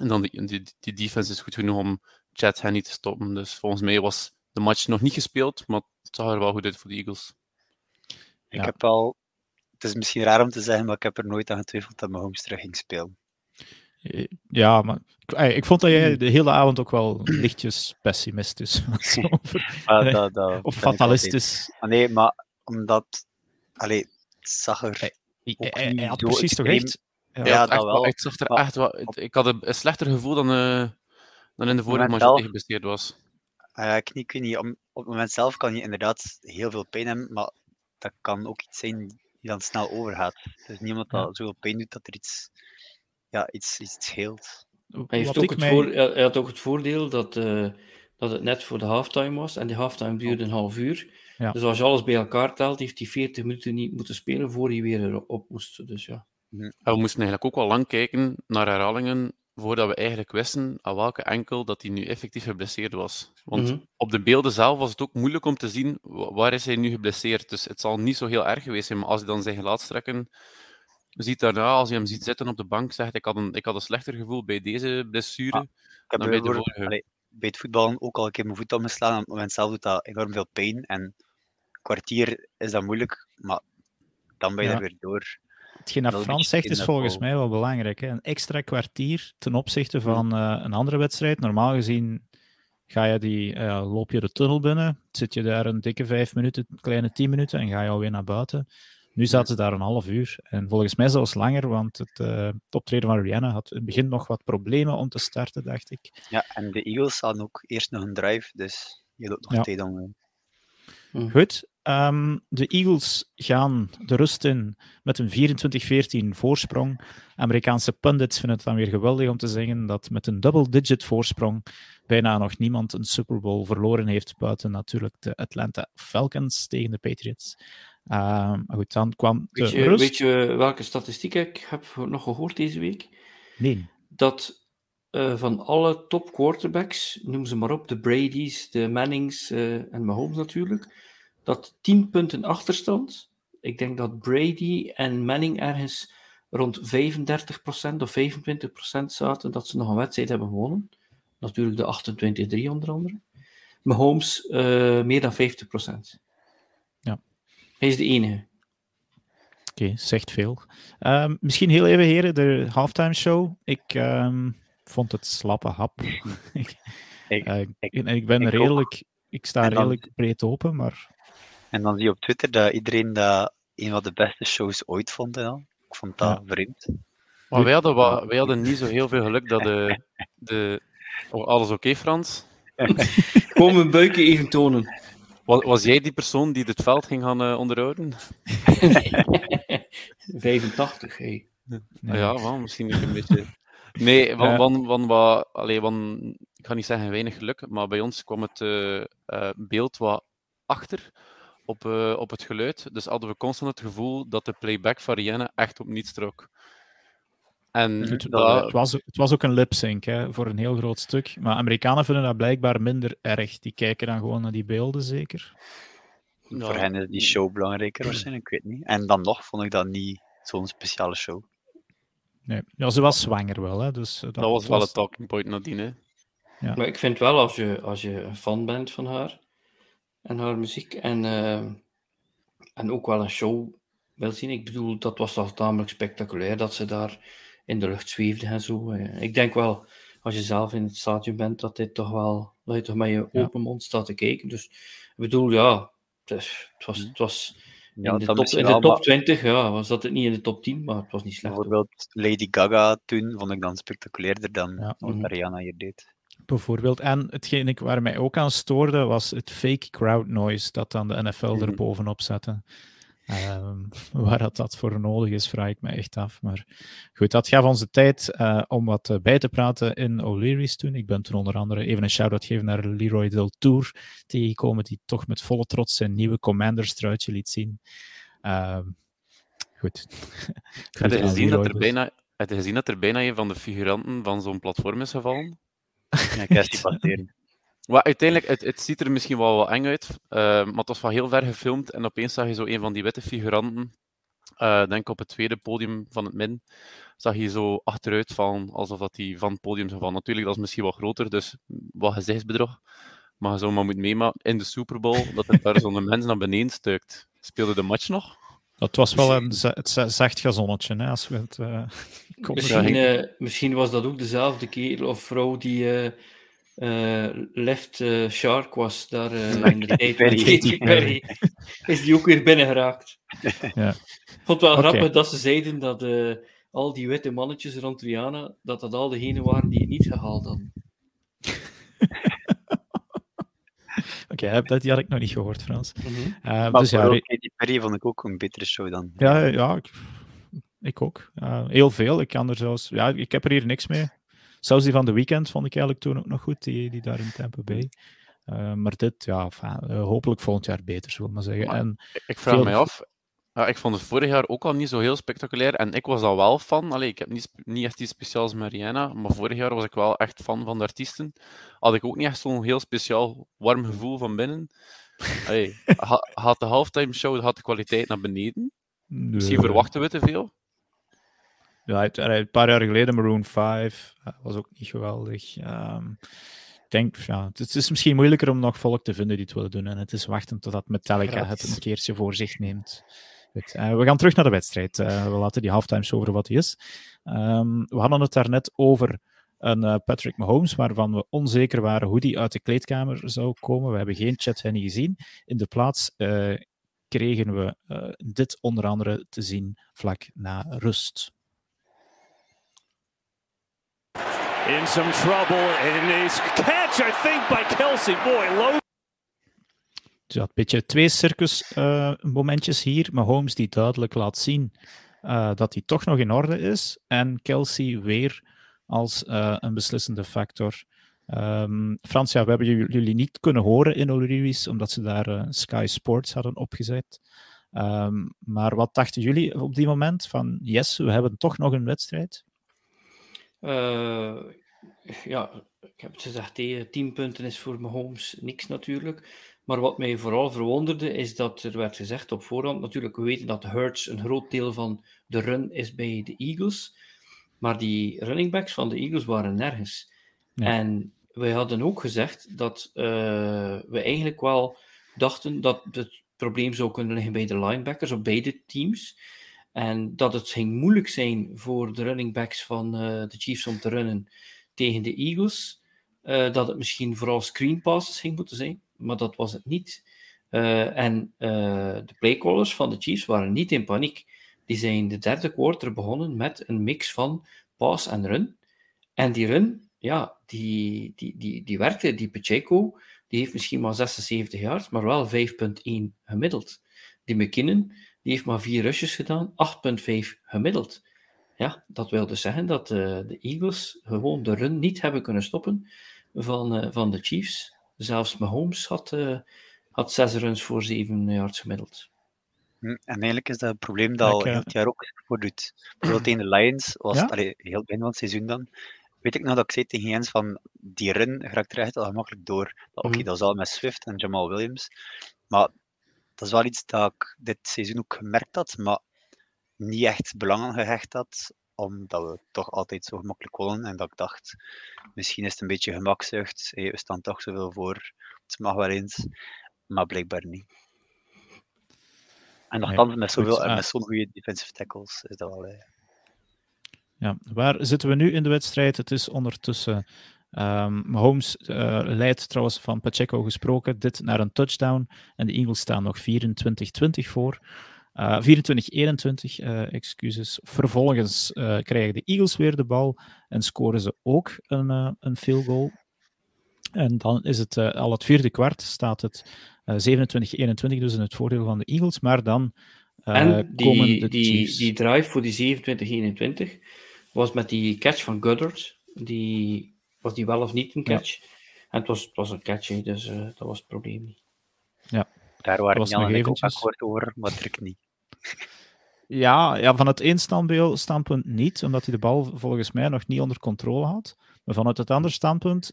En dan die, die, die defense is goed genoeg om Chad Henney te stoppen. Dus volgens mij was de match nog niet gespeeld, maar het zag er wel goed uit voor de Eagles. Ik Ja. heb wel... Het is misschien raar om te zeggen, maar ik heb er nooit aan getwijfeld dat Mahomes terug ging spelen. Eh, Ja, maar ik, eh, ik vond dat jij de hele avond ook wel lichtjes pessimistisch was. Over, dat, dat of ik fatalistisch. Ah, nee, maar omdat... Allee, het zag er... Hij, ook hij- had precies toch echt... Ja, dat echt wel, het zag er Maar- echt wel, het- ik had een, slechter gevoel dan, eh, dan in de vorige match dat geblesseerd was. Ah ja, ik, niet, ik weet niet, om, op het moment zelf kan je inderdaad heel veel pijn hebben, maar dat kan ook iets zijn die dan snel overgaat. Het is niet omdat Ja. dat zoveel pijn doet dat er iets, ja, iets, iets scheelt. Hij, heeft ook het mij- voor, hij had ook het voordeel dat, eh, dat het net voor de halftime was. En die halftime duurde een half uur. Ja. Dus als je alles bij elkaar telt, heeft hij 40 minuten niet moeten spelen voor hij weer erop moest. Dus ja. En we moesten eigenlijk ook wel lang kijken naar herhalingen voordat we eigenlijk wisten aan welke enkel dat hij nu effectief geblesseerd was. Want Mhm. op de beelden zelf was het ook moeilijk om te zien wa- waar is hij nu geblesseerd. Dus het zal niet zo heel erg geweest zijn, maar als hij dan zijn gelaatstrekken ziet daarna, als je hem ziet zitten op de bank, zegt ik had een, ik had een slechter gevoel bij deze blessure Ah, Ik heb dan bij de vorige. allee, bij het voetballen ook al een keer mijn voet omgeslaan. en Op het moment zelf doet dat enorm veel pijn. En een kwartier is dat moeilijk, maar dan ben je Ja. er weer door. Hetgeen dat Frans zegt is volgens mij wel belangrijk. Hè? Een extra kwartier ten opzichte van eh, een andere wedstrijd. Normaal gezien ga je die, eh, loop je de tunnel binnen, zit je daar een dikke vijf minuten, kleine tien minuten en ga je alweer naar buiten. Nu zaten ze daar een half uur. En volgens mij zelfs langer, want het eh, het optreden van Rihanna had in het begin nog wat problemen om te starten, dacht ik. Ja, en de Eagles hadden ook eerst nog een drive, dus je loopt nog Ja. tijd om... eh, Goed. Ehm, de Eagles gaan de rust in met een 24-14 voorsprong. Amerikaanse pundits vinden het dan weer geweldig om te zeggen dat met een double-digit voorsprong bijna nog niemand een Super Bowl verloren heeft, buiten natuurlijk de Atlanta Falcons tegen de Patriots. Ehm, maar goed, dan kwam de Weet, je, rust. weet je welke statistiek ik heb nog gehoord deze week? Nee. Dat eh, van alle top quarterbacks, noem ze maar op, de Brady's, de Mannings eh, en Mahomes natuurlijk, dat 10 punten achterstand. Ik denk dat Brady en Manning ergens rond 35% of 25% zaten dat ze nog een wedstrijd hebben gewonnen. Natuurlijk de 28-3 onder andere. Mahomes eh, meer dan 50%. Ja. Hij is de enige. Oké, zegt veel. Ehm, misschien heel even, heren, de halftime show. Ik ehm, vond het slappe hap. ik, Ik- eh, ik- en ik ben ik ook. redelijk, ik sta dan- redelijk breed open, maar En dan zie je op Twitter dat iedereen dat een van de beste shows ooit vond. Hè. Ik vond dat Ja. vreemd. Maar wij hadden, wat, wij hadden niet zo heel veel geluk dat de... de... Oh, alles oké, Frans? Gewoon mijn buikje even tonen. Was, was jij die persoon die dit veld ging gaan eh, onderhouden? 85, hey. Nee. Ja, wel, misschien niet een beetje. Nee, van, van, van wat, allee, van, ik ga niet zeggen weinig geluk, maar bij ons kwam het eh, eh, beeld wat achter op, eh, op het geluid. Dus hadden we constant het gevoel dat de playback van Rihanna echt op niets trok. En Het, dat, het, was, het was ook een lip-sync hè, voor een heel groot stuk. Maar Amerikanen vinden dat blijkbaar minder erg. Die kijken dan gewoon naar die beelden, zeker. ja, Voor hen is die show belangrijker waarschijnlijk, ik weet niet. En dan nog vond ik dat niet zo'n speciale show. Nee. Ja, ze was zwanger wel. Hè, dus dat, dat was wel het talking point nadien. Hè. Maar ik vind wel, als je, als je een fan bent van haar en haar muziek en, eh, en ook wel een show wil zien, ik bedoel, dat was toch tamelijk spectaculair dat ze daar in de lucht zweefde en zo. Eh, Ik denk wel, als je zelf in het stadion bent, dat dit toch wel, dat je toch met je open mond staat te kijken. Dus ik bedoel, ja, het, was, het was Ja, in de, top, in de top maar 20, ja, was dat het niet in de top 10, maar het was niet slecht. Bijvoorbeeld Lady Gaga toen vond ik dan spectaculairder dan Ja. wat Mhm. Rihanna hier deed. Bijvoorbeeld. En hetgeen ik waar mij ook aan stoorde, was het fake crowd noise dat dan de NFL er Mhm. bovenop zette. Ehm, waar dat, dat voor nodig is, vraag ik me echt af. Maar goed, dat gaf ons de tijd eh, om wat eh, bij te praten in O'Leary's toen. Ik ben toen onder andere even een shout-out geven naar Leroy Del Tour tegengekomen, die toch met volle trots zijn nieuwe Commanders truitje liet zien. Ehm, goed. Heb je, gezien dat er dus. bijna, heb je gezien dat er bijna een van de figuranten van zo'n platform is gevallen? Ja, uiteindelijk, het, het ziet er misschien wel wat eng uit, eh, maar het was van heel ver gefilmd en opeens zag je zo een van die witte figuranten, eh denk op het tweede podium van het min, zag je zo achteruit vallen, alsof dat hij van het podium zou vallen. Natuurlijk, dat is misschien wat groter, dus wat gezichtsbedrog. Maar je zou maar meemaken in de Super Bowl, dat er daar zo'n mens naar beneden stuikt. Speelde de match nog? Dat was wel een, het za- zacht gazonnetje, hè, als we het eh Misschien, eh, misschien was dat ook dezelfde kerel of vrouw die eh, eh, Left Shark was daar in de tijd. Katy Perry. Is die ook weer binnengeraakt. Ja. Ik vond het wel Oké. grappig dat ze zeiden dat eh, al die witte mannetjes rond Rihanna, dat dat al degenen waren die het niet gehaald hadden. Oké, dat die had ik nog niet gehoord, Frans. Eh, Maar dus ja, Katy Perry vond ik ook een betere show dan. ja, ja ik, ik ook. Eh, heel veel. Ik kan er zelfs... Ja, ik heb er hier niks mee. Zelfs die van de weekend vond ik eigenlijk toen ook nog goed, die, die daar in Tampa Bay. Eh, maar dit, ja, eh, hopelijk volgend jaar beter, zullen we maar zeggen. Maar- En Ik vraag Veel- mij af. Ja, ik vond het vorig jaar ook al niet zo heel spectaculair. En ik was al wel fan. Allee, ik heb niet, niet echt iets speciaals met Rihanna. Maar vorig jaar was ik wel echt fan van de artiesten. Had ik ook niet echt zo'n heel speciaal warm gevoel van binnen. Allee, ha- had de halftime show had de kwaliteit naar beneden. Misschien nee. verwachten we te veel. Ja, een paar jaar geleden Maroon 5 eh, was ook niet geweldig. Ehm, ik denk, ja, het is, het is misschien moeilijker om nog volk te vinden die het willen doen. En het is wachten totdat Metallica Gratis. het een keertje voor zich neemt. Eh, we gaan terug naar de wedstrijd. Eh, we laten die halftime show voor wat die is. Ehm, we hadden het daarnet over een eh, Patrick Mahomes, waarvan we onzeker waren hoe die uit de kleedkamer zou komen. We hebben geen chat Henny gezien. In de plaats kregen we dit onder andere te zien vlak na rust. In some trouble. And a catch, I think, by Kelsey. Boy, low. Ja, een beetje twee circus-momentjes hier. Mahomes die duidelijk laat zien eh, dat hij toch nog in orde is. En Kelsey weer als eh, een beslissende factor. Ehm, Frans, we hebben jullie- niet kunnen horen in O'Leary's, omdat ze daar eh, Sky Sports hadden opgezet. Ehm, maar wat dachten jullie op die moment? Van yes, we hebben toch nog een wedstrijd? Eh, ja, ik heb het gezegd, eh, 10 punten is voor Mahomes niks natuurlijk. Maar wat mij vooral verwonderde is dat er werd gezegd op voorhand, natuurlijk, we weten dat Hurts een groot deel van de run is bij de Eagles. Maar die running backs van de Eagles waren nergens. En wij hadden ook gezegd dat eh, we eigenlijk wel dachten dat het probleem zou kunnen liggen bij de linebackers op beide teams. En dat het ging moeilijk zijn voor de running backs van eh, de Chiefs om te runnen tegen de Eagles. Eh, dat het misschien vooral screen passes ging moeten zijn, maar dat was het niet. Uh, en uh, de playcallers van de Chiefs waren niet in paniek. Die zijn de derde quarter begonnen met een mix van pass en run. En die run, ja, die, die, die, die werkte. Die Pacheco, die heeft misschien maar 76 yards, maar wel 5.1 gemiddeld. Die McKinnon, die heeft maar vier rushes gedaan, 8.5 gemiddeld. Ja, dat wil dus zeggen dat uh, de Eagles gewoon de run niet hebben kunnen stoppen van, van de Chiefs. Zelfs Mahomes had, uh, had zes runs voor zeven yards gemiddeld. Hm, en eigenlijk is dat een probleem dat al heel het jaar ook voordoet. Bijvoorbeeld tegen de Lions, was Ja? het allee, heel begin van het seizoen dan, weet ik nog dat ik zei tegen Jens van die run raakt er echt al gemakkelijk door. Dat, Oké, Mhm. dat is al met Swift en Jamal Williams, maar dat is wel iets dat ik dit seizoen ook gemerkt had, maar niet echt belang aan gehecht had, omdat we toch altijd zo gemakkelijk wonnen en dat ik dacht, misschien is het een beetje gemakzucht, hey, we staan toch zoveel voor, het mag wel eens, maar blijkbaar niet. En Nee, nogthans, met, zoveel, ah. met zo'n goede defensive tackles is dat wel... eh, Ja, waar zitten we nu in de wedstrijd? Het is ondertussen. ehm Mahomes eh, leidt trouwens van Pacheco gesproken, dit naar een touchdown. En de Eagles staan nog 24-20 voor. Eh 24-21, eh, excuses. Vervolgens eh, krijgen de Eagles weer de bal en scoren ze ook een, eh, een field goal. En dan is het eh, al het vierde kwart, staat het eh 27-21, dus in het voordeel van de Eagles. Maar dan eh, en komen die, de die, Chiefs. die drive voor die 27-21 was met die catch van Goddard. Die, was die wel of niet een Ja. catch? En het was, het was een catch, dus eh, dat was het probleem niet. Daar waren ik ook eventjes. akkoord over, maar druk niet. Ja, ja, van het één standpunt niet, omdat hij de bal volgens mij nog niet onder controle had. Maar vanuit het andere standpunt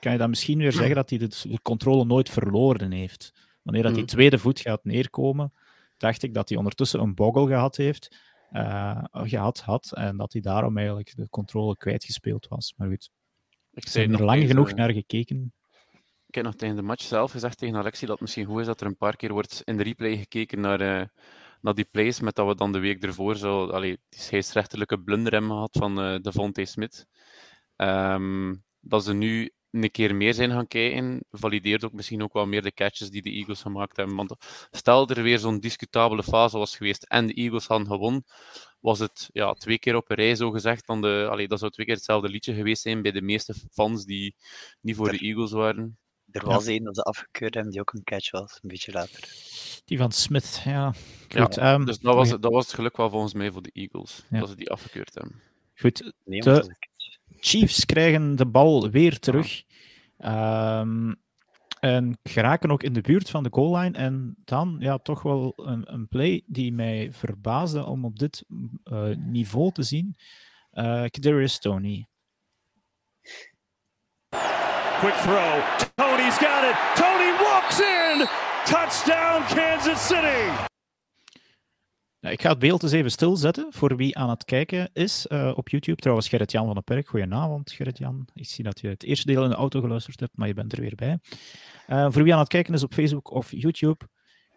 kan je dan misschien weer zeggen dat hij de, controle nooit verloren heeft. Wanneer dat die Mhm. tweede voet gaat neerkomen, dacht ik dat hij ondertussen een boggel gehad heeft, eh, gehad had, en dat hij daarom eigenlijk de controle kwijtgespeeld was. Maar goed, Ik hebben er lang genoeg naar gekeken. Ik heb nog tegen de match zelf gezegd tegen Alexi dat het misschien goed is dat er een paar keer wordt in de replay gekeken naar, eh, naar die plays, met dat we dan de week ervoor zo allee, die scheidsrechterlijke blunder hebben gehad van eh Devontae Smith. Ehm, dat ze nu een keer meer zijn gaan kijken, valideert ook misschien ook wel meer de catches die de Eagles gemaakt hebben. Want stel er weer zo'n discutabele fase was geweest en de Eagles hadden gewonnen, was het ja, twee keer op een rij zo gezegd. Dan de, allee, dat zou twee keer hetzelfde liedje geweest zijn bij de meeste fans die niet voor de Eagles waren. Er Ja. was één dat ze afgekeurd hebben die ook een catch was, een beetje later. Die van Smith, ja. Ja, Goed, ehm, Dus dat was, dat was het geluk wel volgens mij voor de Eagles, Ja. dat ze die afgekeurd hebben. goed, Nee, De-. Chiefs krijgen de bal weer terug. Ehm, en geraken ook in de buurt van de goal line. En dan ja, toch wel een, een play die mij verbaasde om op dit eh, niveau te zien. Eh Kadarius Tony. Quick throw. Tony's got it. Tony walks in. Touchdown, Kansas City. Ik ga het beeld eens even stilzetten voor wie aan het kijken is eh, op YouTube. Trouwens, Gerrit-Jan van den Perk, goedenavond Gerrit-Jan. Ik zie dat je het eerste deel in de auto geluisterd hebt, maar je bent er weer bij. Eh, voor wie aan het kijken is op Facebook of YouTube,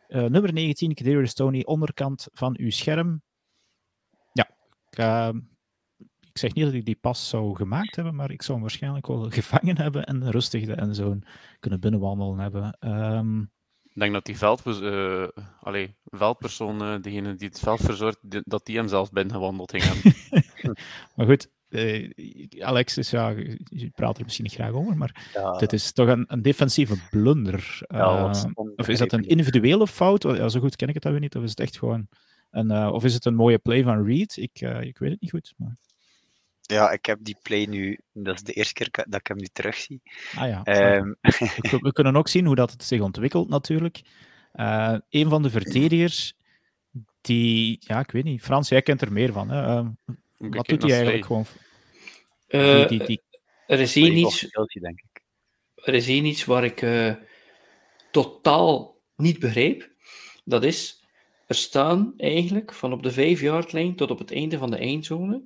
eh, nummer 19, Kadarius Tony, onderkant van uw scherm. Ja, ik, ik zeg niet dat ik die pas zou gemaakt hebben, maar ik zou hem waarschijnlijk wel gevangen hebben en rustig de endzone kunnen binnenwandelen hebben. Ehm, Ik denk dat die veld, eh allee, veldpersoon, eh, degene die het veld verzorgt, die- dat die hem zelfs binnengewandeld ging hebben. maar goed, eh, Alexis, ja, je praat er misschien niet graag over, maar Ja, dit is toch een, een defensieve blunder. ja, Eh, of is dat een individuele fout? Ja, zo goed ken ik het dan weer niet. Of is het echt gewoon een, eh, of is het een mooie play van Reed? Ik, eh, ik weet het niet goed. Maar... Ja, ik heb die play nu, dat is de eerste keer dat ik hem nu terugzie. Ah ja. Ehm We, we kunnen ook zien hoe dat het zich ontwikkelt, natuurlijk. Eh een van de verdedigers, die, ja, ik weet niet, Frans, jij kent er meer van. Hè? Eh, ik wat doet hij eigenlijk gewoon? Eh, Die, die, die, er is denk ik. er is iets waar ik eh, totaal niet begrijp. Dat is, er staan eigenlijk van op de 5-yard-lijn tot op het einde van de eindzone.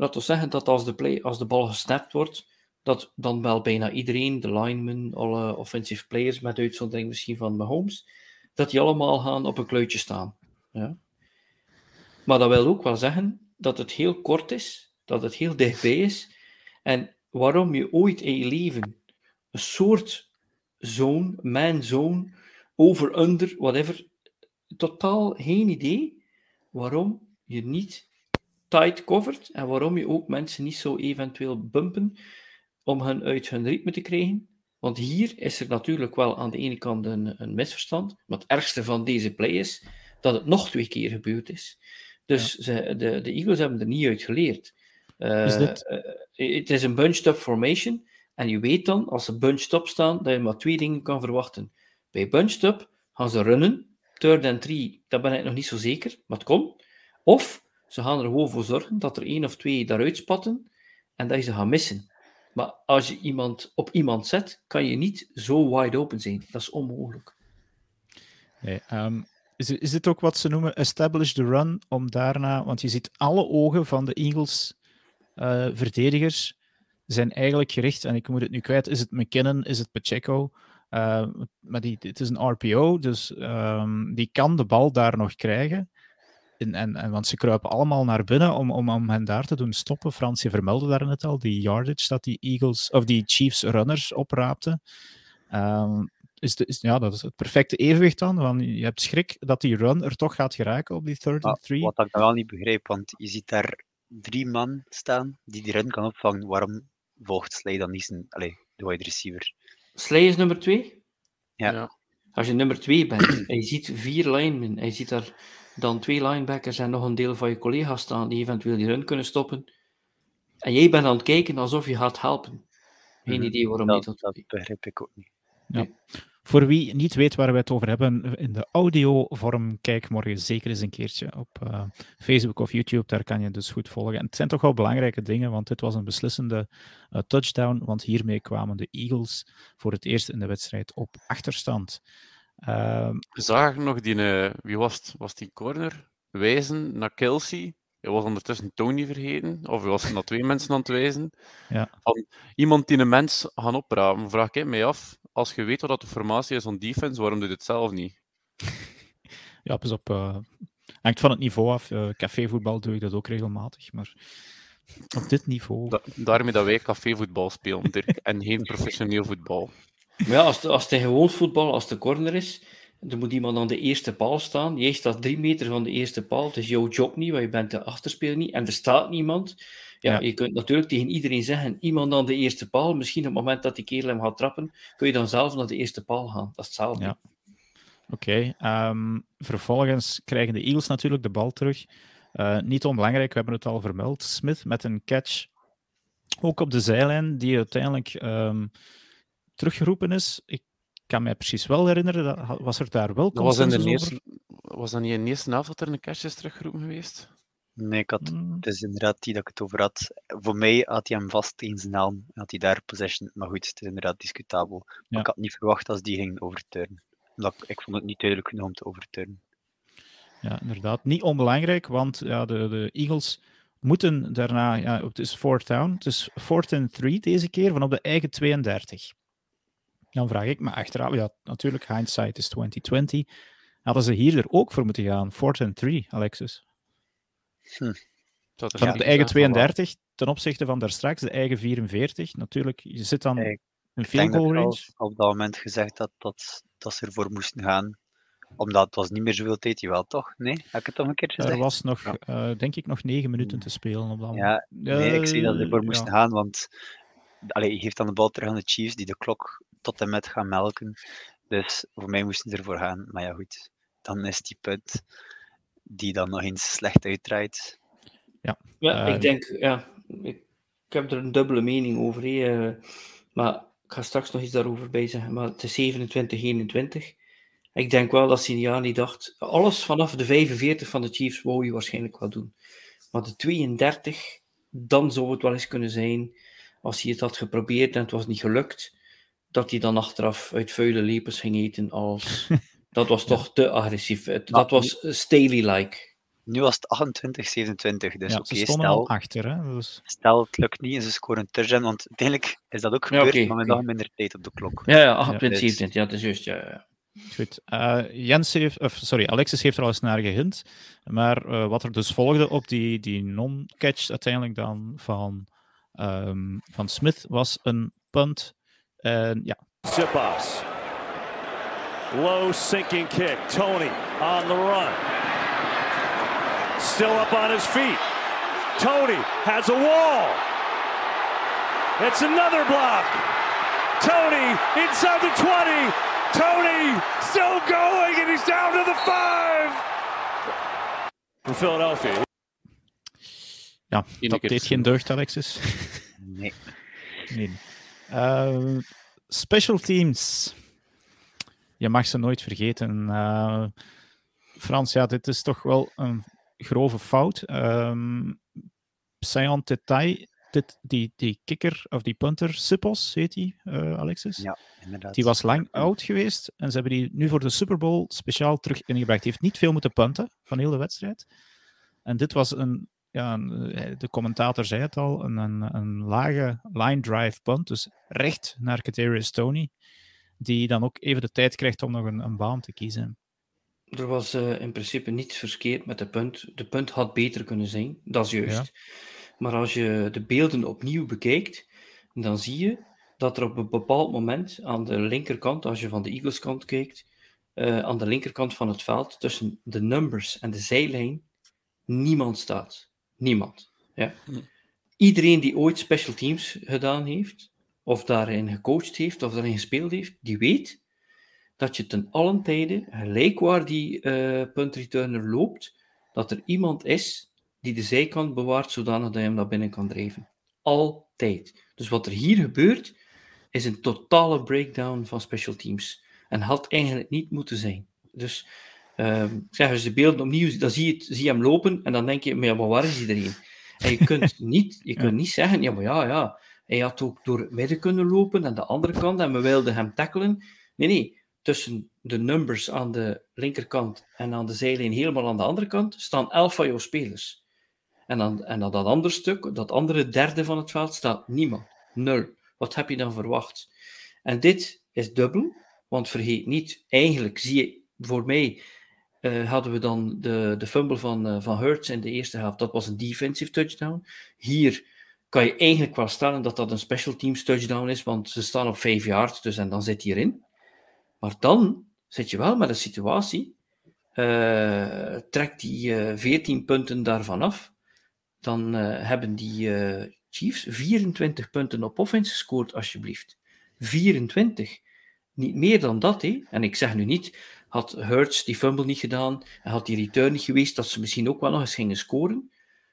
Laten we zeggen dat als de, play, als de bal gesnapt wordt, dat dan wel bijna iedereen, de linemen, alle offensive players, met uitzondering misschien van Mahomes, dat die allemaal gaan op een kluitje staan. Ja? Maar dat wil ook wel zeggen dat het heel kort is, dat het heel dichtbij is. En waarom je ooit in je leven een soort zone, man zone, over, under, whatever. Totaal geen idee waarom je niet tight covert en waarom je ook mensen niet zo eventueel bumpen om hen uit hun ritme te krijgen. Want hier is er natuurlijk wel aan de ene kant een, een misverstand. Maar het ergste van deze play is dat het nog twee keer gebeurd is. Dus ze, de, de Eagles hebben er niet uit geleerd. Uh, Is dit- eh, het is een bunched-up formation. En je weet dan, als ze bunched-up staan, dat je maar twee dingen kan verwachten. Bij bunched-up gaan ze runnen. Third and three, daar ben ik nog niet zo zeker, maar het kon. Of ze gaan er gewoon voor zorgen dat er één of twee daaruit spatten en dat je ze gaat missen. Maar als je iemand op iemand zet, kan je niet zo wide open zijn. Dat is onmogelijk. Ehm, is, is dit ook wat ze noemen establish the run? Om daarna, want je ziet alle ogen van de Eagles eh, verdedigers zijn eigenlijk gericht, en ik moet het nu kwijt, is het McKinnon, is het Pacheco? Eh, maar die, het is een RPO, dus ehm, die kan de bal daar nog krijgen. En, en, en, want ze kruipen allemaal naar binnen om, om, om hen daar te doen stoppen. Frans, je vermeldde daar net al, die yardage dat die Eagles, of die Chiefs runners opraapten. Ehm, is de, is, ja, dat is het perfecte evenwicht dan. Want je hebt schrik dat die run er toch gaat geraken op die third and three. Wat ik dan wel niet begrijp, want je ziet daar drie man staan die die run kan opvangen. Waarom volgt Slay dan niet zijn, allee, de wide receiver? Slay is nummer twee. Ja. Ja. Als je nummer twee bent en je ziet vier linemen en je ziet daar dan twee linebackers en nog een deel van je collega's staan die eventueel die run kunnen stoppen. En jij bent aan het kijken alsof je gaat helpen. Geen Mhm. idee waarom je Dat, dat dat doet. begrijp ik ook niet. Voor wie niet weet waar we het over hebben, in de audiovorm, kijk morgen zeker eens een keertje op eh, Facebook of YouTube. Daar kan je dus goed volgen. En het zijn toch wel belangrijke dingen, want dit was een beslissende eh, touchdown. Want hiermee kwamen de Eagles voor het eerst in de wedstrijd op achterstand. Ehm, Zag ik nog die, eh, wie was het? Was die corner? Wijzen naar Kelsey. Hij was ondertussen Tony vergeten, of hij was naar twee mensen aan het wijzen. Ja. Van iemand die een mens gaan oprapen. Vraag ik mij af, als je weet wat dat de formatie is van defense, waarom doe je het zelf niet? ja, pas op. eh, hangt van het niveau af. Eh, cafévoetbal doe ik dat ook regelmatig. Maar op dit niveau. Da- daarmee dat wij cafévoetbal spelen, Dirk, en geen professioneel voetbal. Maar ja, als, de, als het gewoon voetbal, als de corner is, dan moet iemand aan de eerste paal staan. Jij staat drie meter van de eerste paal. Het is jouw job niet, want je bent de achterspeler niet. En er staat niemand. Ja, Ja. je kunt natuurlijk tegen iedereen zeggen, iemand aan de eerste paal. Misschien op het moment dat die kerel hem gaat trappen, kun je dan zelf naar de eerste paal gaan. Dat is hetzelfde. Ja. Oké, ehm, vervolgens krijgen de Eagles natuurlijk de bal terug. Eh, niet onbelangrijk, we hebben het al vermeld. Smith met een catch, ook op de zijlijn, die uiteindelijk ehm, teruggeroepen is. Ik kan mij precies wel herinneren, dat, was er daar wel Dat was, in de eerste, was dat niet in de eerste helft dat er een catch is teruggeroepen geweest? Nee, ik had, Hmm, het is inderdaad die dat ik het over had. Voor mij had hij hem vast tegen zijn helm. Had hij daar possession. Maar goed, het is inderdaad discutabel. Maar Ja. ik had niet verwacht als die ging overturnen. Omdat ik, ik vond het niet duidelijk genoeg om te overturnen. Ja, inderdaad. Niet onbelangrijk, want ja, de, de Eagles moeten daarna... Ja, het is fourth down. Het is fourth and three deze keer, van op de eigen 32. Dan vraag ik me achteraf... Ja, natuurlijk, hindsight is 2020. Hadden ze hier er ook voor moeten gaan? Fourth and three, Alexis. Dat is Van de eigen gezegd, maar wel. 32 ten opzichte van daar straks, de eigen 44. Natuurlijk, je zit dan Ik een field dat goal range. op dat moment gezegd had dat, dat ze ervoor moesten gaan. Omdat het was niet meer zoveel tijd, wel toch? Nee? Heb ik het toch een keertje Er gezegd? was nog, Ja. eh, denk ik, nog negen minuten te spelen op dat moment. Ja, nee, ik zei dat ze ervoor Eh, moesten ja. gaan, want allee, je geeft dan de bal terug aan de Chiefs, die de klok tot en met gaan melken. Dus voor mij moesten ze ervoor gaan. Maar ja, goed, dan is die punt die dan nog eens slecht uitdraait. Ja, Eh, ik denk, ja, ik, ik heb er een dubbele mening over. eh, maar ik ga straks nog iets daarover bij zeggen. Maar het is 27, 21. Ik denk wel dat Siniani dacht, alles vanaf de 45 van de Chiefs wou je waarschijnlijk wel doen. Maar de 32, dan zou het wel eens kunnen zijn, als hij het had geprobeerd en het was niet gelukt, dat hij dan achteraf uit vuile lepels ging eten als... Dat was toch te agressief. Het- Dat was eh, Staley-like. Nu was het 28, 27. Dus ja, oké, ze stonden stel, al achter. Hè? Dus, stel het lukt niet en ze scoren een touchdown. Want uiteindelijk is dat ook Ja, gebeurd, oké, maar met nog minder tijd op de klok. Ja, ja 28, dus- 27, ja, dat is juist. Ja, ja. Goed. Eh, Jens heeft, of, sorry, Alexis heeft er al eens naar gehint. Maar eh, wat er dus volgde op die, die non-catch uiteindelijk dan van, ehm, van Smith was een punt. En ja, Sipas. Low sinking kick. Tony on the run. Still up on his feet. Tony has a wall. It's another block. Tony inside the 20. Tony still going, and he's down to the five. From Philadelphia. Ja, Ene dat keer deed geen deugd, Alexis. Nee. Nee. Eh, special teams. Je mag ze nooit vergeten. Eh, Frans, ja, dit is toch wel een grove fout. Um, Tetai, dit, die, die kikker, of die punter, Sippos heet die, eh, Alexis? Ja, inderdaad. Die was lang oud geweest en ze hebben die nu voor de Super Bowl speciaal terug ingebracht. Die heeft niet veel moeten punten van heel de wedstrijd. En dit was een, ja, eh, de commentator zei het al, een, een, een lage line drive punt, dus recht naar Kadarius Tony, die dan ook even de tijd krijgt om nog een, een baan te kiezen. Er was eh, in principe niets verkeerd met de punt. De punt had beter kunnen zijn, dat is juist. Maar als je de beelden opnieuw bekijkt, dan zie je dat er op een bepaald moment aan de linkerkant, als je van de Eagles kant kijkt, eh, aan de linkerkant van het veld, tussen de numbers en de zijlijn, niemand staat. Niemand. Ja. Iedereen die ooit special teams gedaan heeft, of daarin gecoacht heeft, of daarin gespeeld heeft, die weet dat je ten allen tijde, gelijk waar die eh punt returner loopt, dat er iemand is die de zijkant bewaart zodanig dat je hem naar binnen kan drijven. Altijd. Dus wat er hier gebeurt, is een totale breakdown van special teams. En had eigenlijk niet moeten zijn. Dus ik zeg, als je de beelden opnieuw dan zie je, het, zie je hem lopen en dan denk je, maar, ja, maar waar is iedereen? En je kunt niet, je kunt niet zeggen, ja, maar ja, ja, hij had ook door het midden kunnen lopen aan de andere kant en we wilden hem tackelen. Nee, nee, tussen de numbers aan de linkerkant en aan de zijlijn helemaal aan de andere kant staan elf van jouw spelers. En dan, en aan dat andere stuk, dat andere derde van het veld, staat niemand. Nul. Wat heb je dan verwacht? En dit is dubbel, want vergeet niet, eigenlijk zie je, voor mij eh, hadden we dan de, de fumble van, eh, van Hurts in de eerste helft. Dat was een defensive touchdown. Hier kan je eigenlijk wel stellen dat dat een special teams touchdown is, want ze staan op vijf yards, dus en dan zit hij erin. Maar dan zit je wel met een situatie, eh trekt die eh 14 punten daarvan af, dan hebben die Chiefs 24 punten op offense gescoord, alsjeblieft. 24. Niet meer dan dat, hè. En ik zeg nu niet, had Hurts die fumble niet gedaan en had die return niet geweest, dat ze misschien ook wel nog eens gingen scoren.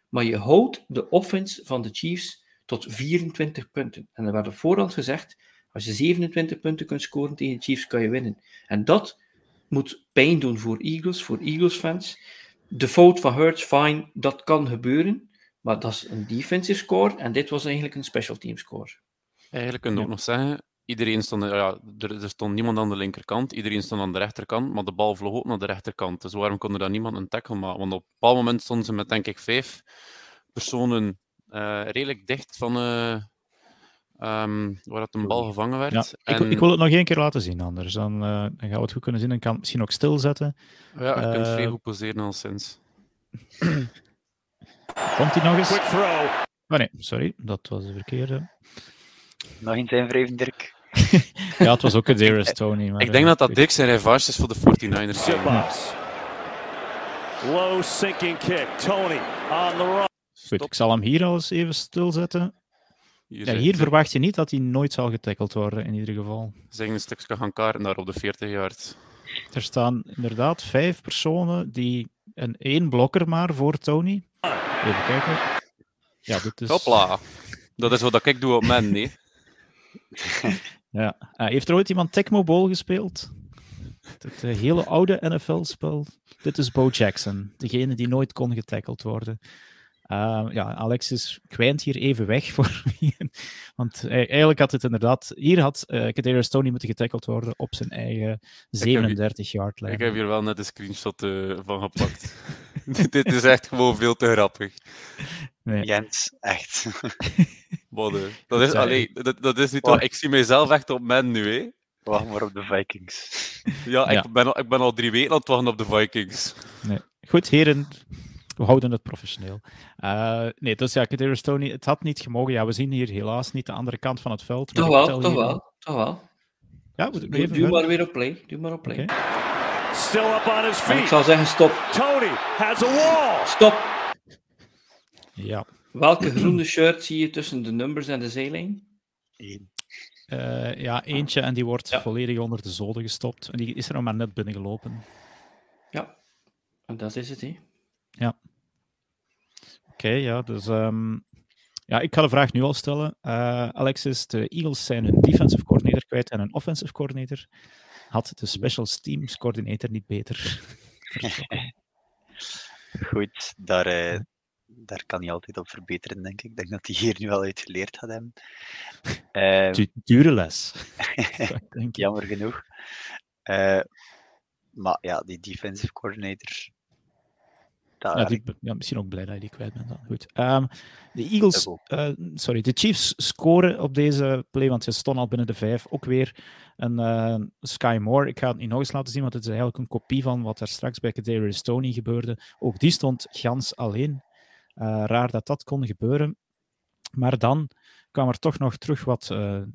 Maar je houdt de offense van de Chiefs tot 24 punten. En er werd op voorhand gezegd, als je 27 punten kunt scoren tegen de Chiefs, kan je winnen. En dat moet pijn doen voor Eagles, voor Eagles-fans. De fout van Hurts, fine, dat kan gebeuren. Maar dat is een defensive score en dit was eigenlijk een special team score. Eigenlijk kun je ook nog zeggen, iedereen stond, ja, er, er stond niemand aan de linkerkant, iedereen stond aan de rechterkant, maar de bal vloog ook naar de rechterkant. Dus waarom kon er dan niemand een tackle maken? Want op een bepaald moment stonden ze met, denk ik, vijf personen eh, redelijk dicht van eh, ehm, waar dat een bal gevangen werd. Ja, ik, En- ik wil het nog één keer laten zien, anders. Dan, eh, dan gaan we het goed kunnen zien. En kan het misschien ook stilzetten. ja, je kunt vrij goed poseren al sinds. Komt hij nog eens? Quick throw. Oh nee, sorry, dat was de verkeerde. Nog eens invrijven, Dirk. Ja, het was ook een Darius Tony. Maar, Ik denk eh, dat dat Dick zijn revanche is voor de 49ers. game. Zip-ups. Low sinking kick. Tony on the run. Goed, ik zal hem hier al eens even stilzetten. Hier, Ja, hier verwacht je niet dat hij nooit zal getackled worden, in ieder geval. zijn een stukje gaan karen daar op de 40 yard. Er staan inderdaad vijf personen die een één blokker maar voor Tony. Even kijken. Ja, dit is... Hopla. Dat is wat ik doe op men, nee. Ja. Eh, heeft er ooit iemand Tecmo Bowl gespeeld? Het eh, hele oude NFL-spel. Dit is Bo Jackson, degene die nooit kon getackled worden. Eh, ja, Alexis kwijnt hier even weg voor Want eigenlijk had het inderdaad... Hier had uh, Kadarius Tony moeten getackled worden op zijn eigen 37-yard lijn. Ik heb hier wel net een screenshot uh, van gepakt. Dit is echt gewoon veel te grappig. Nee. Jens, echt. Bodde. Dat is, allee, dat, dat is niet wat... Ik zie mijzelf echt op men nu, hè. Wacht maar op de Vikings. Ja, ja. Ik, ben al, ik ben al drie weken aan het wachten op de Vikings. Nee. Goed, heren. We houden het professioneel. Uh, nee, dus ja, Kadarius Tony, het had niet gemogen. Ja, we zien hier helaas niet de andere kant van het veld. Toch wel, toch wel, toch wel. Ja, moet ik Doe, even doe maar weer op play. Doe maar op play. Still up on his En ik feet. zal zeggen stop. Tony has a wall. Stop. Ja. Welke groene shirt zie je tussen de numbers en de zijlijn? Eén. Eh, ja, eentje en die wordt Ja. volledig onder de zoden gestopt. En die is er nog maar net binnengelopen. Ja. En dat is het, hè. Oké, ja, dus ehm, ja, ik ga de vraag nu al stellen. Eh, Alexis, de Eagles zijn hun defensive coordinator kwijt en een offensive coordinator. Had de special teams coordinator niet beter? Goed, daar, eh, daar kan hij altijd op verbeteren, denk ik. Ik denk dat hij hier nu al uit geleerd gaat hebben. Eh, Du- Dure les. jammer genoeg. Eh, maar ja, die defensive coordinator. Ja, die, ja, misschien ook blij dat je die kwijt bent dan. Goed. Ehm, de Eagles, eh, sorry, de Chiefs scoren op deze play, want ze stonden al binnen de vijf. Ook weer een eh, Sky Moore. Ik ga het niet nog eens laten zien, want het is eigenlijk een kopie van wat er straks bij Kadarius Stoney gebeurde. Ook die stond gans alleen. Eh, raar dat dat kon gebeuren. Maar dan kwam er toch nog terug wat,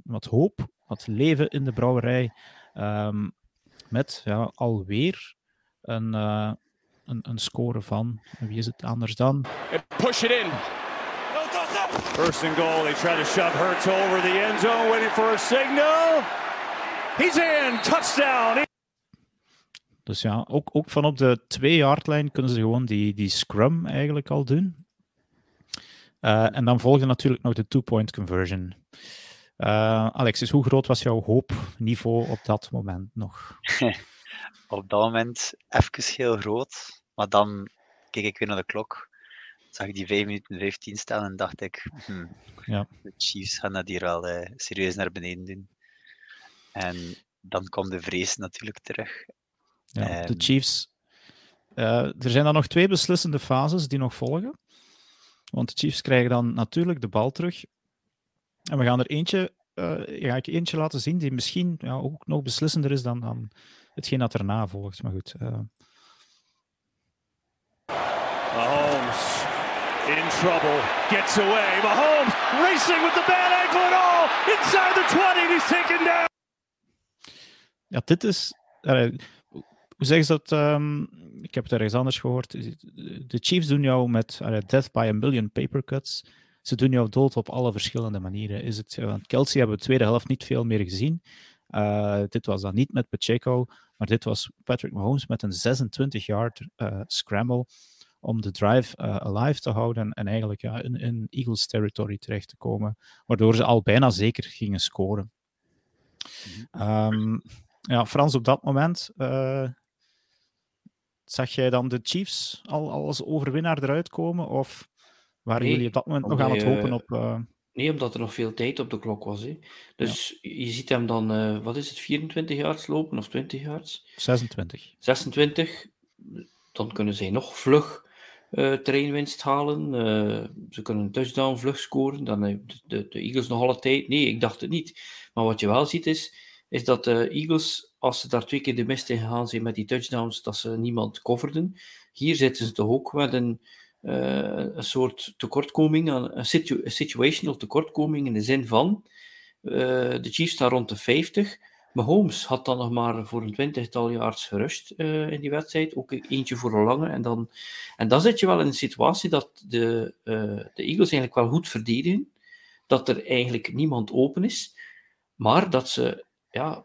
wat hoop, wat leven in de brouwerij. Ehm, met ja, alweer een, een, een score van, wie is het anders dan? And push it in. First and goal. They try to shove Hurts over the end zone, waiting for a signal. He's in. Touchdown. Dus ja, ook, ook van op de 2-yard-lijn kunnen ze gewoon die, die scrum eigenlijk al doen. Eh, en dan volgde natuurlijk nog de two-point conversion. Eh, Alexis, hoe groot was jouw hoopniveau op dat moment nog? op dat moment even heel groot. Maar dan keek ik weer naar de klok. Zag ik die 5 minuten 15 staan en dacht ik, hmm, Ja. de Chiefs gaan dat hier wel eh, serieus naar beneden doen. En dan kwam de vrees natuurlijk terug. Ja, de Ehm. Chiefs. eh, er zijn dan nog twee beslissende fases die nog volgen. Want de Chiefs krijgen dan natuurlijk de bal terug. En we gaan er eentje, eh, ga ik eentje laten zien die misschien ja, ook nog beslissender is dan, dan hetgeen dat erna volgt. Maar goed. Mahomes in trouble. Gets away. Mahomes racing with the bad ankle and all. Inside the 20. and He's taken down. ja, dit is. eh, hoe zeggen ze dat? ehm, ik heb het ergens anders gehoord. De Chiefs doen jou met eh, death by a million paper cuts. Ze doen jou dood op alle verschillende manieren. Is het, eh, want Kelsey hebben we de tweede helft niet veel meer gezien. Eh, dit was dan niet met Pacheco, maar dit was Patrick Mahomes met een 26-yard scramble om de drive eh, alive te houden en, en eigenlijk ja, in, in Eagles territory terecht te komen, waardoor ze al bijna zeker gingen scoren. Ehm, ja, Frans, op dat moment eh, zag jij dan de Chiefs al, al als overwinnaar eruit komen? Of waren Nee, jullie op dat moment nog aan het hopen op... eh, Nee, omdat er nog veel tijd op de klok was. Hè. Dus je ziet hem dan, wat is het, 24 yards lopen of 20 yards? 26? 26. Dan kunnen zij nog vlug eh terreinwinst halen. Eh, ze kunnen een touchdown vlug scoren. Dan hebben de, de, de Eagles nog alle tijd. Nee, ik dacht het niet. Maar wat je wel ziet is, is dat de Eagles, als ze daar twee keer de mist in gegaan zijn met die touchdowns, dat ze niemand coverden. Hier zitten ze toch ook met een, eh, een soort tekortkoming, een, een situ- een situational tekortkoming in de zin van eh, de Chiefs staan rond de 50. Mahomes had dan nog maar voor een twintigtal yards gerust eh, in die wedstrijd. Ook eentje voor een lange. En dan, en dan zit je wel in een situatie dat de, eh, de Eagles eigenlijk wel goed verdedigen. Dat er eigenlijk niemand open is. Maar dat ze ja,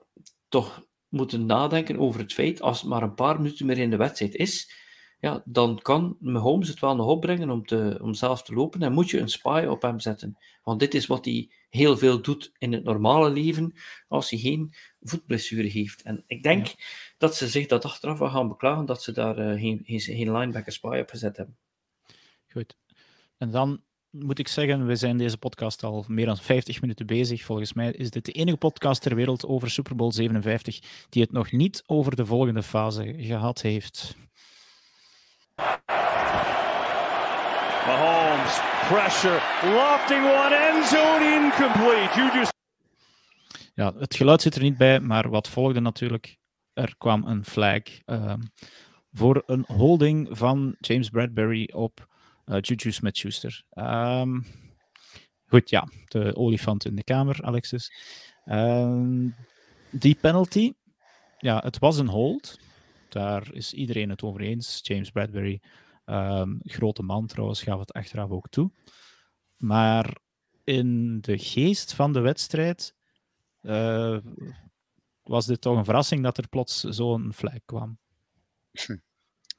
toch moeten nadenken over het feit, als het maar een paar minuten meer in de wedstrijd is, ja, dan kan Mahomes het wel nog opbrengen om, te, om zelf te lopen. En moet je een spy op hem zetten. Want dit is wat hij heel veel doet in het normale leven als hij geen voetblessure heeft. En ik denk dat ze zich dat achteraf wel gaan beklagen dat ze daar eh, geen, geen, geen linebacker spy op gezet hebben. Goed. En dan moet ik zeggen, we zijn deze podcast al meer dan 50 minuten bezig. Volgens mij is dit de enige podcast ter wereld over Super Bowl 57 die het nog niet over de volgende fase gehad heeft. Mahomes, pressure, lofting one, end zone incomplete. Ja, het geluid zit er niet bij, maar wat volgde natuurlijk? Er kwam een flag ehm, voor een holding van James Bradbury op eh, Juju Smith-Schuster. Ehm, goed, ja, de olifant in de kamer, Alexis. Ehm, die penalty, ja, het was een hold. Daar is iedereen het over eens. James Bradbury, ehm, grote man trouwens, gaf het achteraf ook toe. Maar in de geest van de wedstrijd uh, was dit toch een verrassing dat er plots zo'n vlek kwam.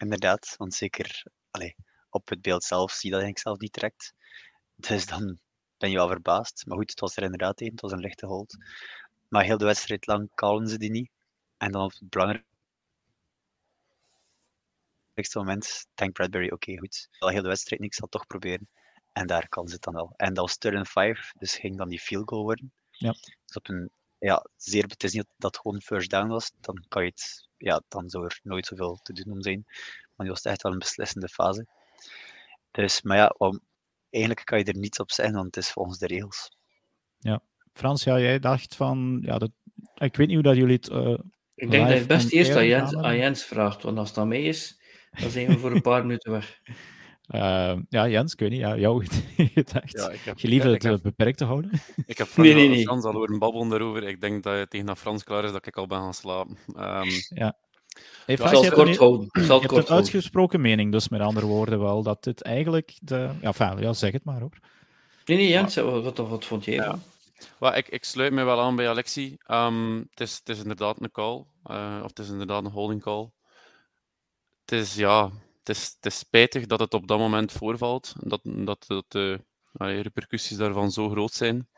Inderdaad, want zeker allez, op het beeld zelf zie je dat eigenlijk zelf niet direct. Dus dan ben je wel verbaasd. Maar goed, het was er inderdaad één, het was een lichte hold. Maar heel de wedstrijd lang kallen ze die niet. En dan op het belangrijkste moment denkt Bradbury, oké, goed. Wel heel de wedstrijd niks, zal toch proberen. En daar kan ze het dan wel. En dat was and five, dus ging dan die field goal worden. Ja. Dus op een, ja, zeer, het is niet dat gewoon first down was, dan kan je het, ja, dan zou er nooit zoveel te doen om zijn. Maar die was echt wel een beslissende fase. Dus, maar ja, om, eigenlijk kan je er niets op zeggen, want het is volgens de regels. Ja. Frans, ja, jij dacht van, ja, dat, ik weet niet hoe dat jullie het. Uh, ik denk dat je het best eerst aan Jens, aan Jens vraagt, want als dat mee is, dan zijn we voor een paar minuten weg. Uh, ja, Jens, ik weet niet, ja, jouw gedacht. Ja, ik heb, je liever het heb, beperkt te houden? Ik heb Frans, nee, nee, nee. Frans al horen babbelen daarover. Ik denk dat je tegen dat Frans klaar is dat ik al ben gaan slapen. Um, ja. Hey, Frans, je kort houden. Je hebt een uitgesproken mening, dus met andere woorden wel, dat dit eigenlijk de... Ja, fijn, ja, zeg het maar hoor. Nee, nee, Jens, wat, wat, wat vond jij ja. Well, ik, ik sluit me wel aan bij Alexi. Um, het, is, het is inderdaad een call, uh, of het is inderdaad een holding call. Het is, ja, het is, het spijtig dat het op dat moment voorvalt, dat, dat, dat de uh, repercussies daarvan zo groot zijn.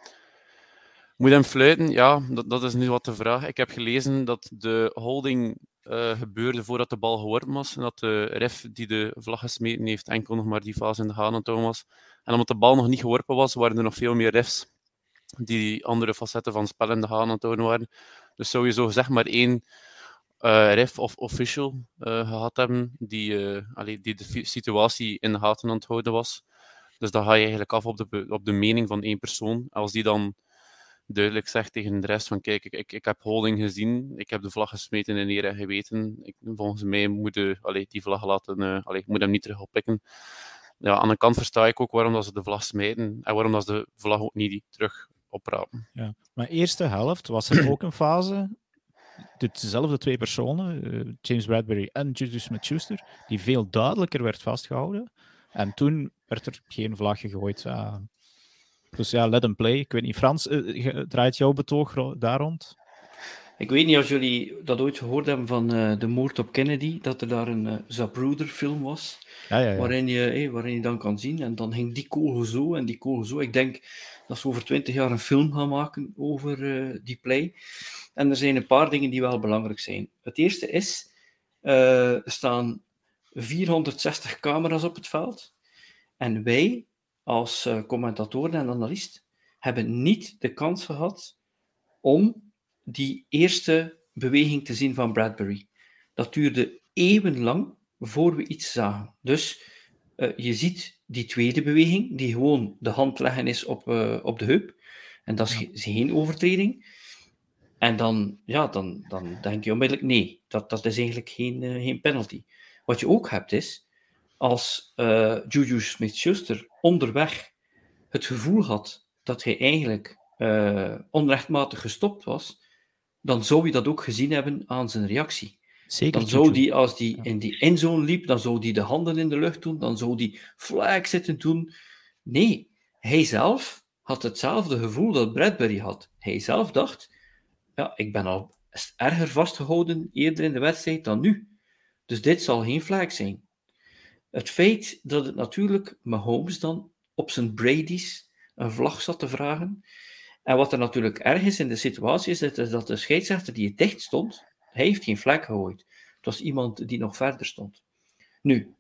Moet hem fluiten? Ja, dat, dat is nu wat de vraag. Ik heb gelezen dat de holding uh, gebeurde voordat de bal geworpen was. En dat de ref die de vlag gesmeten heeft enkel nog maar die fase in de gaten was. En omdat de bal nog niet geworpen was, waren er nog veel meer refs die andere facetten van spel in de gaten aan waren. Dus sowieso zeg maar één ref of official uh, gehad hebben die, uh, allee, die de situatie in de gaten aan het houden was. Dus dan ga je eigenlijk af op de, op de mening van één persoon. Als die dan duidelijk zegt tegen de rest van kijk, ik, ik, ik heb holding gezien, ik heb de vlag gesmeten in eer en geweten. Ik, volgens mij moet de, die vlag laten, uh, allee, moet hem niet terug oppikken. Ja, aan de kant versta ik ook waarom dat ze de vlag smijten en waarom dat ze de vlag ook niet terug oprapen. Ja. Maar eerste helft was er ook een fase, dezelfde twee personen, uh, James Bradbury en Juju Smith-Schuster, die veel duidelijker werd vastgehouden. En toen werd er geen vlag gegooid. Uh, dus ja, let hem play. Ik weet niet, Frans, uh, draait jouw betoog daar rond? Ik weet niet of jullie dat ooit gehoord hebben van uh, de moord op Kennedy, dat er daar een uh, Zapruder film was, ja, ja, ja. Waarin, je, hey, waarin je dan kan zien, en dan ging die kogel zo en die kogel zo. Ik denk dat ze over twintig jaar een film gaan maken over uh, die play. En er zijn een paar dingen die wel belangrijk zijn. Het eerste is, er staan 460 camera's op het veld, en wij als uh, commentatoren en analist hebben niet de kans gehad om die eerste beweging te zien van Bradbury. Dat duurde eeuwenlang voor we iets zagen. Dus je ziet die tweede beweging, die gewoon de hand leggen is op, uh, op de heup. En dat is, ge geen overtreding. En dan, ja, dan, dan denk je onmiddellijk, nee, dat, dat is eigenlijk geen, uh, geen penalty. Wat je ook hebt is, als Juju Smith-Schuster onderweg het gevoel had dat hij eigenlijk uh, onrechtmatig gestopt was, dan zou je dat ook gezien hebben aan zijn reactie. Zeker. Dan zou die, als die in die endzone liep, dan zou die de handen in de lucht doen, dan zou die flag zitten doen. Nee, hij zelf had hetzelfde gevoel dat Bradbury had. Hij zelf dacht, ja, ik ben al erger vastgehouden eerder in de wedstrijd dan nu. Dus dit zal geen flag zijn. Het feit dat het natuurlijk Mahomes dan op zijn Brady's een vlag zat te vragen. En wat er natuurlijk erg is in de situatie, is dat de scheidsrechter die dicht stond, heeft geen vlek gegooid. Het was iemand die nog verder stond. Nu,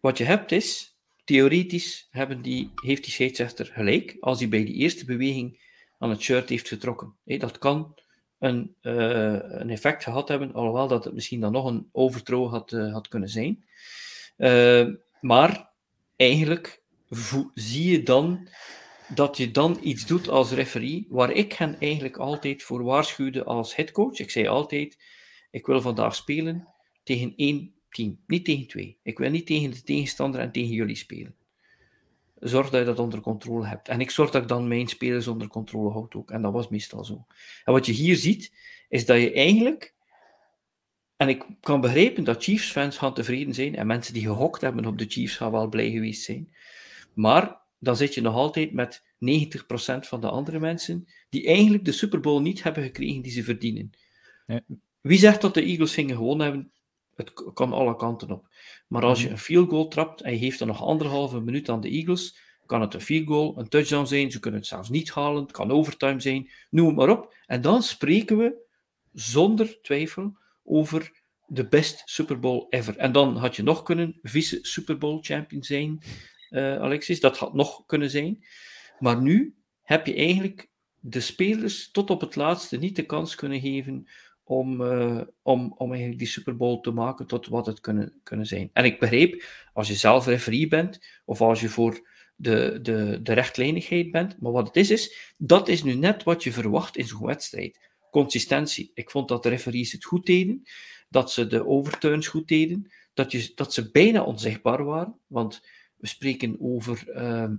wat je hebt is, theoretisch hebben die, heeft die scheidsrechter gelijk als hij bij die eerste beweging aan het shirt heeft getrokken. dat kan een, uh, een, effect gehad hebben, alhoewel dat het misschien dan nog een overtrouw had, uh, had kunnen zijn. Uh, maar eigenlijk zie je dan dat je dan iets doet als referee, waar ik hen eigenlijk altijd voor waarschuwde als headcoach. Ik zei altijd, ik wil vandaag spelen tegen één team, niet tegen twee. Ik wil niet tegen de tegenstander en tegen jullie spelen. zorg dat je dat onder controle hebt. En ik zorg dat ik dan mijn spelers onder controle houd ook. En dat was meestal zo. En wat je hier ziet, is dat je eigenlijk... En ik kan begrijpen dat Chiefs-fans gaan tevreden zijn. En mensen die gehokt hebben op de Chiefs gaan wel blij geweest zijn. Maar dan zit je nog altijd met 90% van de andere mensen die eigenlijk de Super Bowl niet hebben gekregen die ze verdienen. Ja. Wie zegt dat de Eagles gingen gewonnen hebben? Het kan alle kanten op. Maar als je Mhm. een field goal trapt en je geeft dan nog anderhalve minuut aan de Eagles, kan het een field goal, een touchdown zijn, ze kunnen het zelfs niet halen, het kan overtime zijn, noem het maar op. En dan spreken we zonder twijfel over de best Super Bowl ever. En dan had je nog kunnen vice Super Bowl champion zijn, eh, Alexis. Dat had nog kunnen zijn. Maar nu heb je eigenlijk de spelers tot op het laatste niet de kans kunnen geven om, eh, om, om eigenlijk die Super Bowl te maken tot wat het kunnen, kunnen zijn. En ik begreep, als je zelf referee bent, of als je voor de, de, de rechtlijnigheid bent, maar wat het is, is, dat is nu net wat je verwacht in zo'n wedstrijd. Consistentie. Ik vond dat de referees het goed deden, dat ze de overturns goed deden, dat, je, dat ze bijna onzichtbaar waren, want we spreken over ehm,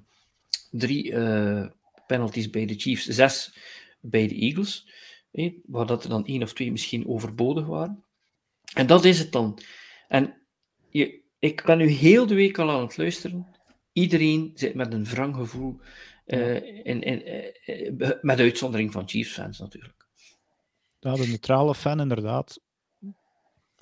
drie eh, penalties bij de Chiefs, zes bij de Eagles, waar dat er dan één of twee misschien overbodig waren. En dat is het dan. En je, ik ben nu heel de week al aan het luisteren. Iedereen zit met een wrang gevoel, eh, in, in, eh, met uitzondering van Chiefs-fans natuurlijk. Ja, de neutrale fan inderdaad.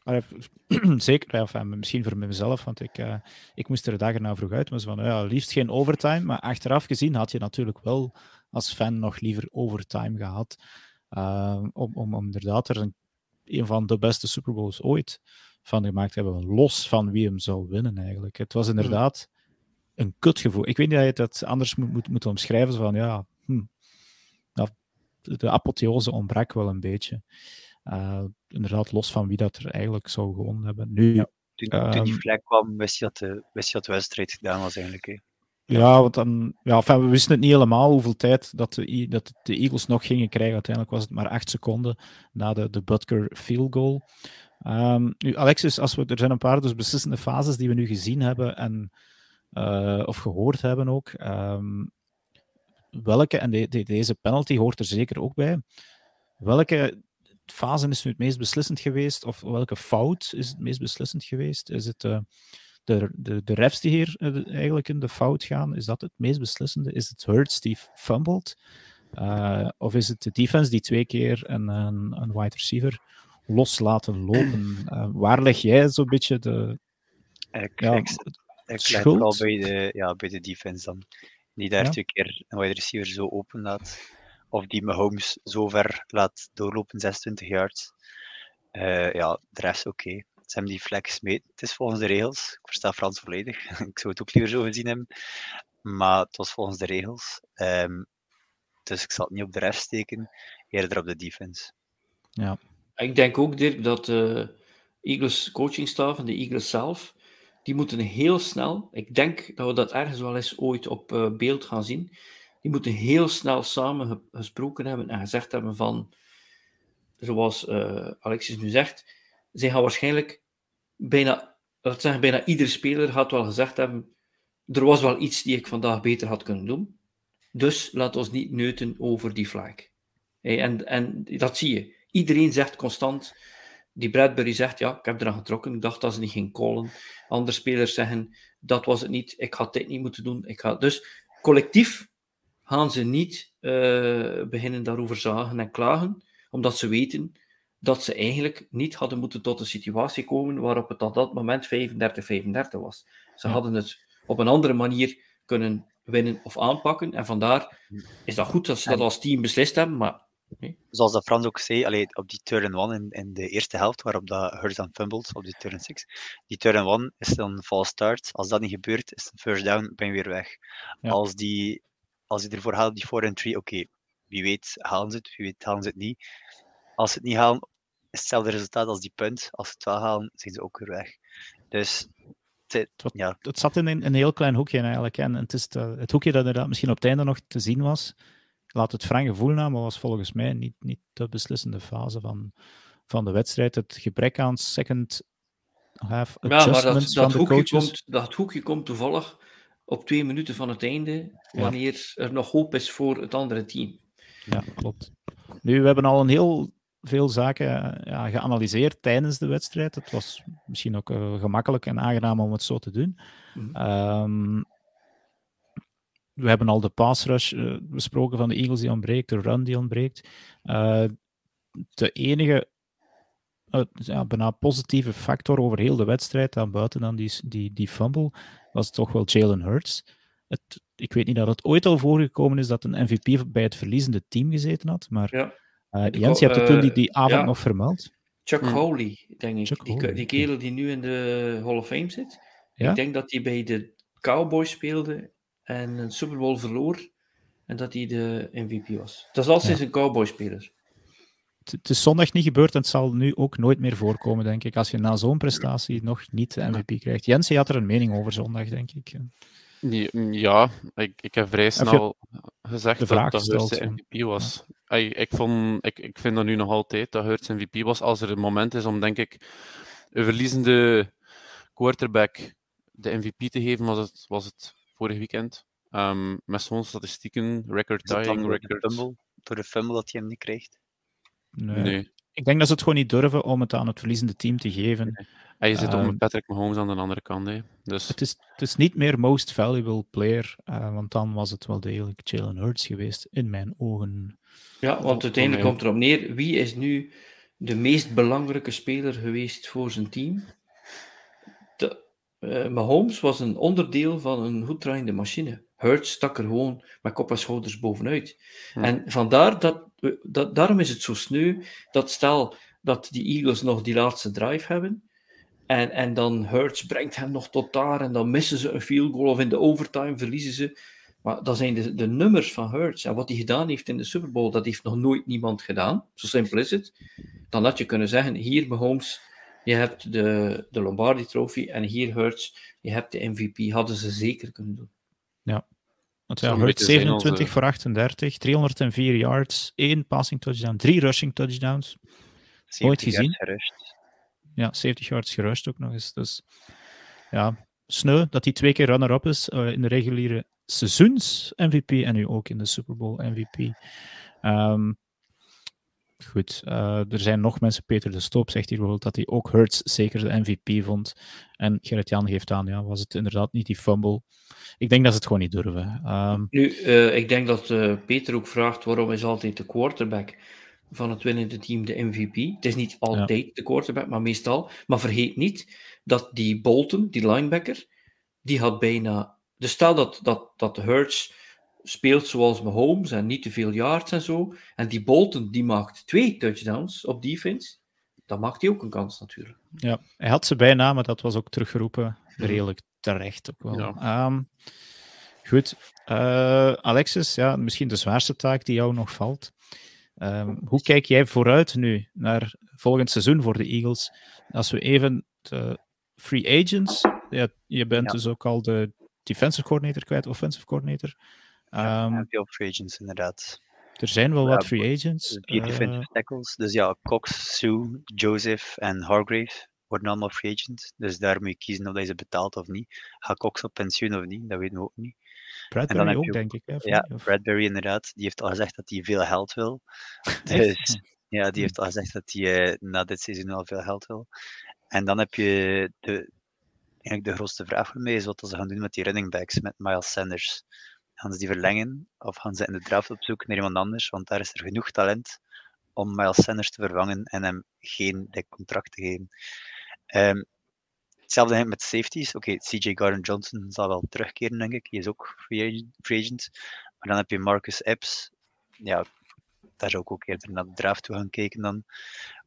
Maar zeker, enfin, misschien voor mezelf, want ik, eh, ik moest er dagen na vroeg uit. Maar zo van, ja, liefst geen overtime. Maar achteraf gezien had je natuurlijk wel als fan nog liever overtime gehad. eh, om, om, om inderdaad er een, een van de beste Super Bowls ooit van gemaakt te hebben. Los van wie hem zou winnen eigenlijk. Het was inderdaad een kutgevoel. Ik weet niet dat je dat anders moet, moet, moet omschrijven. Van, ja, hm, de apotheose ontbrak wel een beetje. Uh, inderdaad, los van wie dat er eigenlijk zou gewonnen hebben. Nu, ja, Toen, toen die vlek kwam, wist je dat de, wist je dat de wedstrijd gedaan was eigenlijk. Hè. ja want dan, ja, enfin, we wisten het niet helemaal hoeveel tijd dat de, dat de Eagles nog gingen krijgen. Uiteindelijk was het maar acht seconden na de, de Butker field goal. Um, nu, Alexis, als we, er zijn een paar dus beslissende fases die we nu gezien hebben en, uh, of gehoord hebben ook. Um, welke, en de, de, deze penalty hoort er zeker ook bij. Welke fase is nu het meest beslissend geweest? Of welke fout is het meest beslissend geweest? Is het uh, de, de, de refs die hier uh, eigenlijk in de fout gaan? Is dat het meest beslissende? Is het Hurts die fumbled? Uh, of is het de defense die twee keer een, een, een wide receiver los laten lopen? waar leg jij zo'n beetje de. Ik, ja, ik, ik leg vooral bij de, ja, bij de defense dan. Die daar ja. twee keer een wide receiver zo open laat of die Mahomes zo ver laat doorlopen, 26 yards. Uh, ja, de rest oké. Okay. Ze hebben die flex mee. Het is volgens de regels. Ik versta Frans volledig. ik zou het ook liever zo gezien hebben. Maar het was volgens de regels. Um, dus ik zal het niet op de rest steken, eerder op de defense. Ja. Ik denk ook, Dirk, dat de Eagles coachingstaf en de Eagles zelf, die moeten heel snel, ik denk dat we dat ergens wel eens ooit op uh, beeld gaan zien, die moeten heel snel samen gesproken hebben en gezegd hebben van, zoals uh, Alexis nu zegt, zij gaan waarschijnlijk bijna, laat zeggen, bijna iedere speler gaat wel gezegd hebben, er was wel iets die ik vandaag beter had kunnen doen, dus laat ons niet neuten over die flag. Hey, en, en dat zie je. Iedereen zegt constant, die Bradbury zegt, ja, ik heb eraan getrokken, ik dacht dat ze niet ging callen. Andere spelers zeggen, dat was het niet, ik had dit niet moeten doen. Ik had... Dus collectief gaan ze niet uh, beginnen daarover zagen en klagen, omdat ze weten dat ze eigenlijk niet hadden moeten tot een situatie komen waarop het op dat moment 35-35 was. Ze ja. hadden het op een andere manier kunnen winnen of aanpakken. En vandaar is dat goed dat ze dat als team beslist hebben, maar... Nee. Zoals dat Frans ook zei, allee, op die turn one in, in de eerste helft, waarop dat Hurts dan fumbled, op die turn 6, die turn one is dan een false start. Als dat niet gebeurt, is een first down, ben je weer weg. Ja. Als, die, als die ervoor haalt, die 4 en 3, oké, okay, wie weet halen ze het, wie weet halen ze het niet. Als ze het niet halen, is hetzelfde resultaat als die punt. Als ze het wel halen, zijn ze ook weer weg. Dus het, ja. het zat in een, een, heel klein hoekje eigenlijk. En het, is de, het hoekje dat inderdaad misschien op het einde nog te zien was, laat het frank gevoel na, maar was volgens mij niet, niet de beslissende fase van, van de wedstrijd. Het gebrek aan second half ja, maar dat, dat, hoekje komt, dat hoekje komt toevallig op twee minuten van het einde, wanneer er nog hoop is voor het andere team. Ja, klopt. Nu, we hebben al een heel veel zaken ja, geanalyseerd tijdens de wedstrijd. Het was misschien ook uh, gemakkelijk en aangenaam om het zo te doen. Mhm. Ehm, we hebben al de pass rush uh, besproken van de Eagles die ontbreekt, de run die ontbreekt. Uh, de enige ja, bijna positieve factor over heel de wedstrijd, dan buiten dan die, die, die fumble, was toch wel Jalen Hurts. Het, ik weet niet dat het ooit al voorgekomen is dat een MVP bij het verliezende team gezeten had, maar Ja. uh, Jens, je hebt het toen die, die avond ja. nog vermeld. Chuck Hmm. Hawley, denk ik. Chuck die, Hawley, die kerel die nu in de Hall of Fame zit. Ja? Ik denk dat hij bij de Cowboys speelde en een Super Bowl verloor. En dat hij de MVP was. Dat is al sinds een Cowboy-speler. Het- is zondag niet gebeurd en het zal nu ook nooit meer voorkomen, denk ik, als je na zo'n prestatie nog niet de MVP krijgt. Jens, je had er een mening over zondag, denk ik. Ja, Ja, ik, ik heb vrij je snel gezegd de dat, vraag dat Hurts de MVP was. Ey, ik, vond, ik, ik vind dat nu nog altijd dat Hurts MVP was. Als er een moment is om, denk ik, een verliezende quarterback de MVP te geven, was het, was het vorig weekend. Ehm, met zo'n statistieken, record tying, record. fumble, door de fumble dat hij hem niet krijgt? Nee. Nee. Ik denk dat ze het gewoon niet durven om het aan het verliezende team te geven. Hij zit Ehm, om Patrick Mahomes aan de andere kant. Hè. Dus Het is, het is niet meer most valuable player, eh, want dan was het wel degelijk Jalen Hurts geweest, in mijn ogen. Ja, want uiteindelijk komt erop neer. Wie is nu de meest belangrijke speler geweest voor zijn team? De, eh, Mahomes was een onderdeel van een goed draaiende machine. Hurts stak er gewoon met kop en schouders bovenuit. En vandaar dat, dat, daarom is het zo sneu dat stel dat die Eagles nog die laatste drive hebben. En, en dan Hurts brengt hem nog tot daar en dan missen ze een field goal of in de overtime verliezen ze. Maar dat zijn de, de nummers van Hurts. En wat hij gedaan heeft in de Super Bowl, dat heeft nog nooit niemand gedaan. Zo simpel is het. Dan had je kunnen zeggen, hier Mahomes, je hebt de, de Lombardi Trophy en hier Hurts, je hebt de MVP. Hadden ze zeker kunnen doen. Want ja, zijn als, 27 eh, voor 38, 304 yards, 1 passing touchdown, 3 rushing touchdowns. 70 gezien? yards gerusht. Ja, 70 yards gerushed ook nog eens. Dus ja, sneu dat hij twee keer runner-up is eh, in de reguliere seizoens-MVP en nu ook in de Super Bowl MVP. Goed, eh, er zijn nog mensen. Peter de Stoop zegt hier bijvoorbeeld dat hij ook Hurts zeker de MVP vond. En Gerrit-Jan geeft aan, ja, was het inderdaad niet die fumble. Ik denk dat ze het gewoon niet durven. Ehm, Nu, eh, ik denk dat eh, Peter ook vraagt waarom is altijd de quarterback van het winnende team de MVP. Het is niet altijd de quarterback, maar meestal. Maar vergeet niet dat die Bolton, die linebacker, die had bijna... Dus stel dat, dat, dat Hurts speelt zoals Mahomes en niet te veel yards en zo, en die Bolton die maakt twee touchdowns op defense, dan maakt hij ook een kans natuurlijk. Ja, hij had ze bijna, maar dat was ook teruggeroepen. Redelijk terecht ook wel. Ja. Ehm, goed. Eh, Alexis, ja, misschien de zwaarste taak die jou nog valt. Ehm, hoe kijk jij vooruit nu naar volgend seizoen voor de Eagles? Als we even de free agents, ja, je bent Ja. dus ook al de defensive coordinator kwijt, offensive coordinator. Ehm, en veel free agents, inderdaad. er zijn wel Ja, wat free agents. Vier Eh, defensive tackles. Dus ja, Cox, Sue, Joseph en Hargrave worden allemaal free agents. Dus daar moet je kiezen of dat je ze betaalt of niet. Gaat Cox op pensioen of niet? Dat weten we ook niet. Bradbury heb ook, je ook- denk ik. Hè, Ja? Of- Bradbury inderdaad. Die heeft al gezegd dat hij veel geld wil. Dus ja, die heeft al gezegd dat hij eh, na dit seizoen al veel geld wil. En dan heb je de, eigenlijk de grootste vraag voor mij is wat ze gaan doen met die running backs, met Miles Sanders. Gaan ze die verlengen of gaan ze in de draft op zoek naar iemand anders? Want daar is er genoeg talent om Miles Sanders te vervangen en hem geen dik contract te geven. Ehm, hetzelfde met safeties. Oké, CJ Gardner Johnson zal wel terugkeren, denk ik. Die is ook. Free agent. Maar dan heb je Marcus Epps. Ja, daar zou ik ook eerder naar de draft toe gaan kijken dan.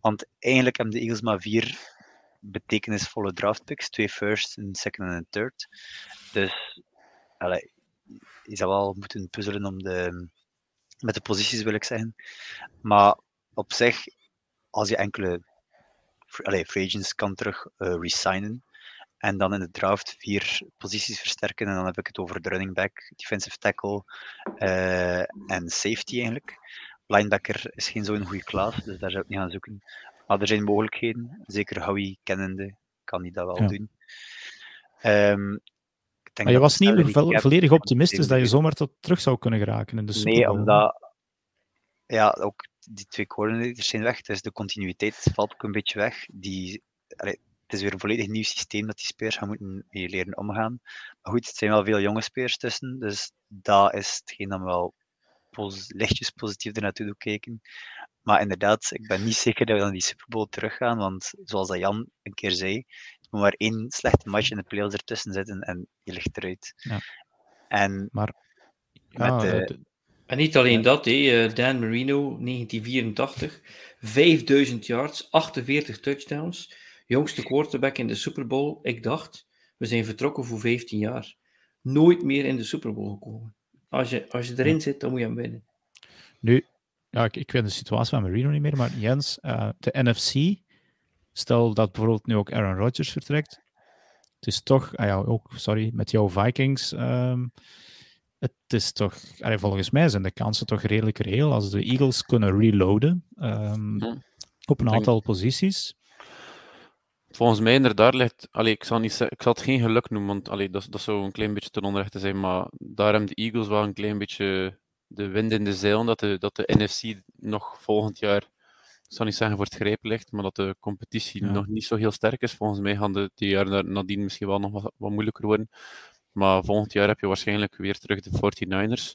Want eigenlijk hebben de Eagles maar vier betekenisvolle draftpicks. Twee first, een second en een third. Dus allee, je zou wel moeten puzzelen om de, met de posities, wil ik zeggen. Maar op zich, als je enkele allee, free agents kan terug eh, resignen, en dan in de draft vier posities versterken, en dan heb ik het over de running back, defensive tackle eh, en safety eigenlijk. Linebacker is geen zo'n goede klas, dus daar zou ik niet gaan zoeken. Maar er zijn mogelijkheden, zeker Howie kennende kan hij dat wel Ja. doen. Ehm, ik denk Maar je was niet meer volledig optimistisch dat je zomaar tot terug zou kunnen geraken in de Super Nee, omdat ja, ook die twee coördinators zijn weg, dus de continuïteit valt ook een beetje weg. Die, allee, het is weer een volledig nieuw systeem dat die spelers gaan moeten mee leren omgaan. Maar goed, het zijn wel veel jonge spelers tussen, dus dat is hetgeen me wel pos- lichtjes positief ernaartoe doet kijken. Maar inderdaad, ik ben niet zeker dat we naar die Super Bowl teruggaan, want zoals dat Jan een keer zei, moet maar één slechte match in de playoffs ertussen zitten en je ligt eruit. Ja. En Ja, met de- het- En niet alleen dat, hè. eh, Dan Marino, 1984, 5000 yards, 48 touchdowns, jongste quarterback in de Super Bowl. Ik dacht, we zijn vertrokken voor 15 jaar. Nooit meer in de Super Bowl gekomen. Als je, als je erin zit, dan moet je hem winnen. Nu, ja, ik, ik weet de situatie van Marino niet meer, maar Jens, eh, de NFC, stel dat bijvoorbeeld nu ook Aaron Rodgers vertrekt, het is toch, ah ja, ook, sorry, met jouw Vikings, ehm, het is toch, allee, volgens mij zijn de kansen toch redelijk reëel als de Eagles kunnen reloaden ehm, Hm. op een Denk- aantal posities. Volgens mij inderdaad ligt, allee, ik, zal niet ik zal het geen geluk noemen, want allee, dat, dat zou een klein beetje ten onrechte zijn, maar daar hebben de Eagles wel een klein beetje de wind in de zeilen, dat de, dat de NFC nog volgend jaar, ik zal niet zeggen voor het grijpen ligt, maar dat de competitie Ja. nog niet zo heel sterk is. Volgens mij gaan de, die jaren nadien misschien wel nog wat, wat moeilijker worden. Maar volgend jaar heb je waarschijnlijk weer terug de 49ers.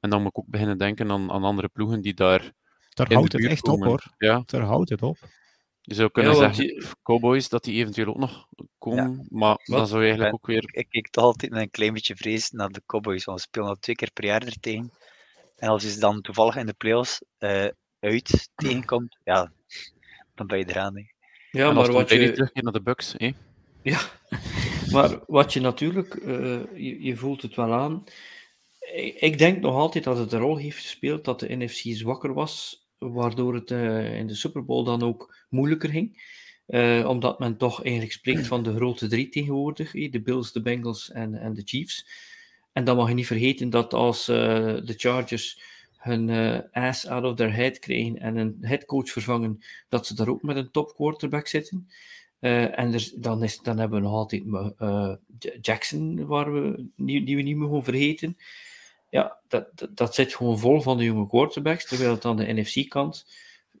En dan moet ik ook beginnen denken aan, aan andere ploegen die daar Daar in houdt de het buurt echt op komen. hoor. Ja, Daar houdt het op. je zou kunnen zeggen, je- Cowboys, dat die eventueel ook nog komen, maar dan zou je eigenlijk ook weer ik kijk toch altijd met een klein beetje vrees naar de Cowboys, want we spelen al twee keer per jaar er tegen. En als ze dan toevallig in de playoffs eh uit tegenkomt, ja, dan ben je eraan. Hè. Ja, maar wat je, naar de Bucks, hè? Ja, maar wat je natuurlijk, eh, je, je voelt het wel aan. Ik, ik denk nog altijd dat het een rol heeft gespeeld dat de NFC zwakker was, waardoor het eh, in de Super Bowl dan ook moeilijker ging. Eh, omdat men toch eigenlijk spreekt van de grote drie tegenwoordig: eh, de Bills, de Bengals en, en de Chiefs. En dan mag je niet vergeten dat als eh, de Chargers hun eh, ass out of their head krijgen en een headcoach vervangen, dat ze daar ook met een top quarterback zitten. Eh, en dan, is, dan hebben we nog altijd eh, Jackson, waar we, die, die we niet mogen vergeten. Ja, dat, dat, dat zit gewoon vol van de jonge quarterbacks, terwijl het aan de NFC-kant.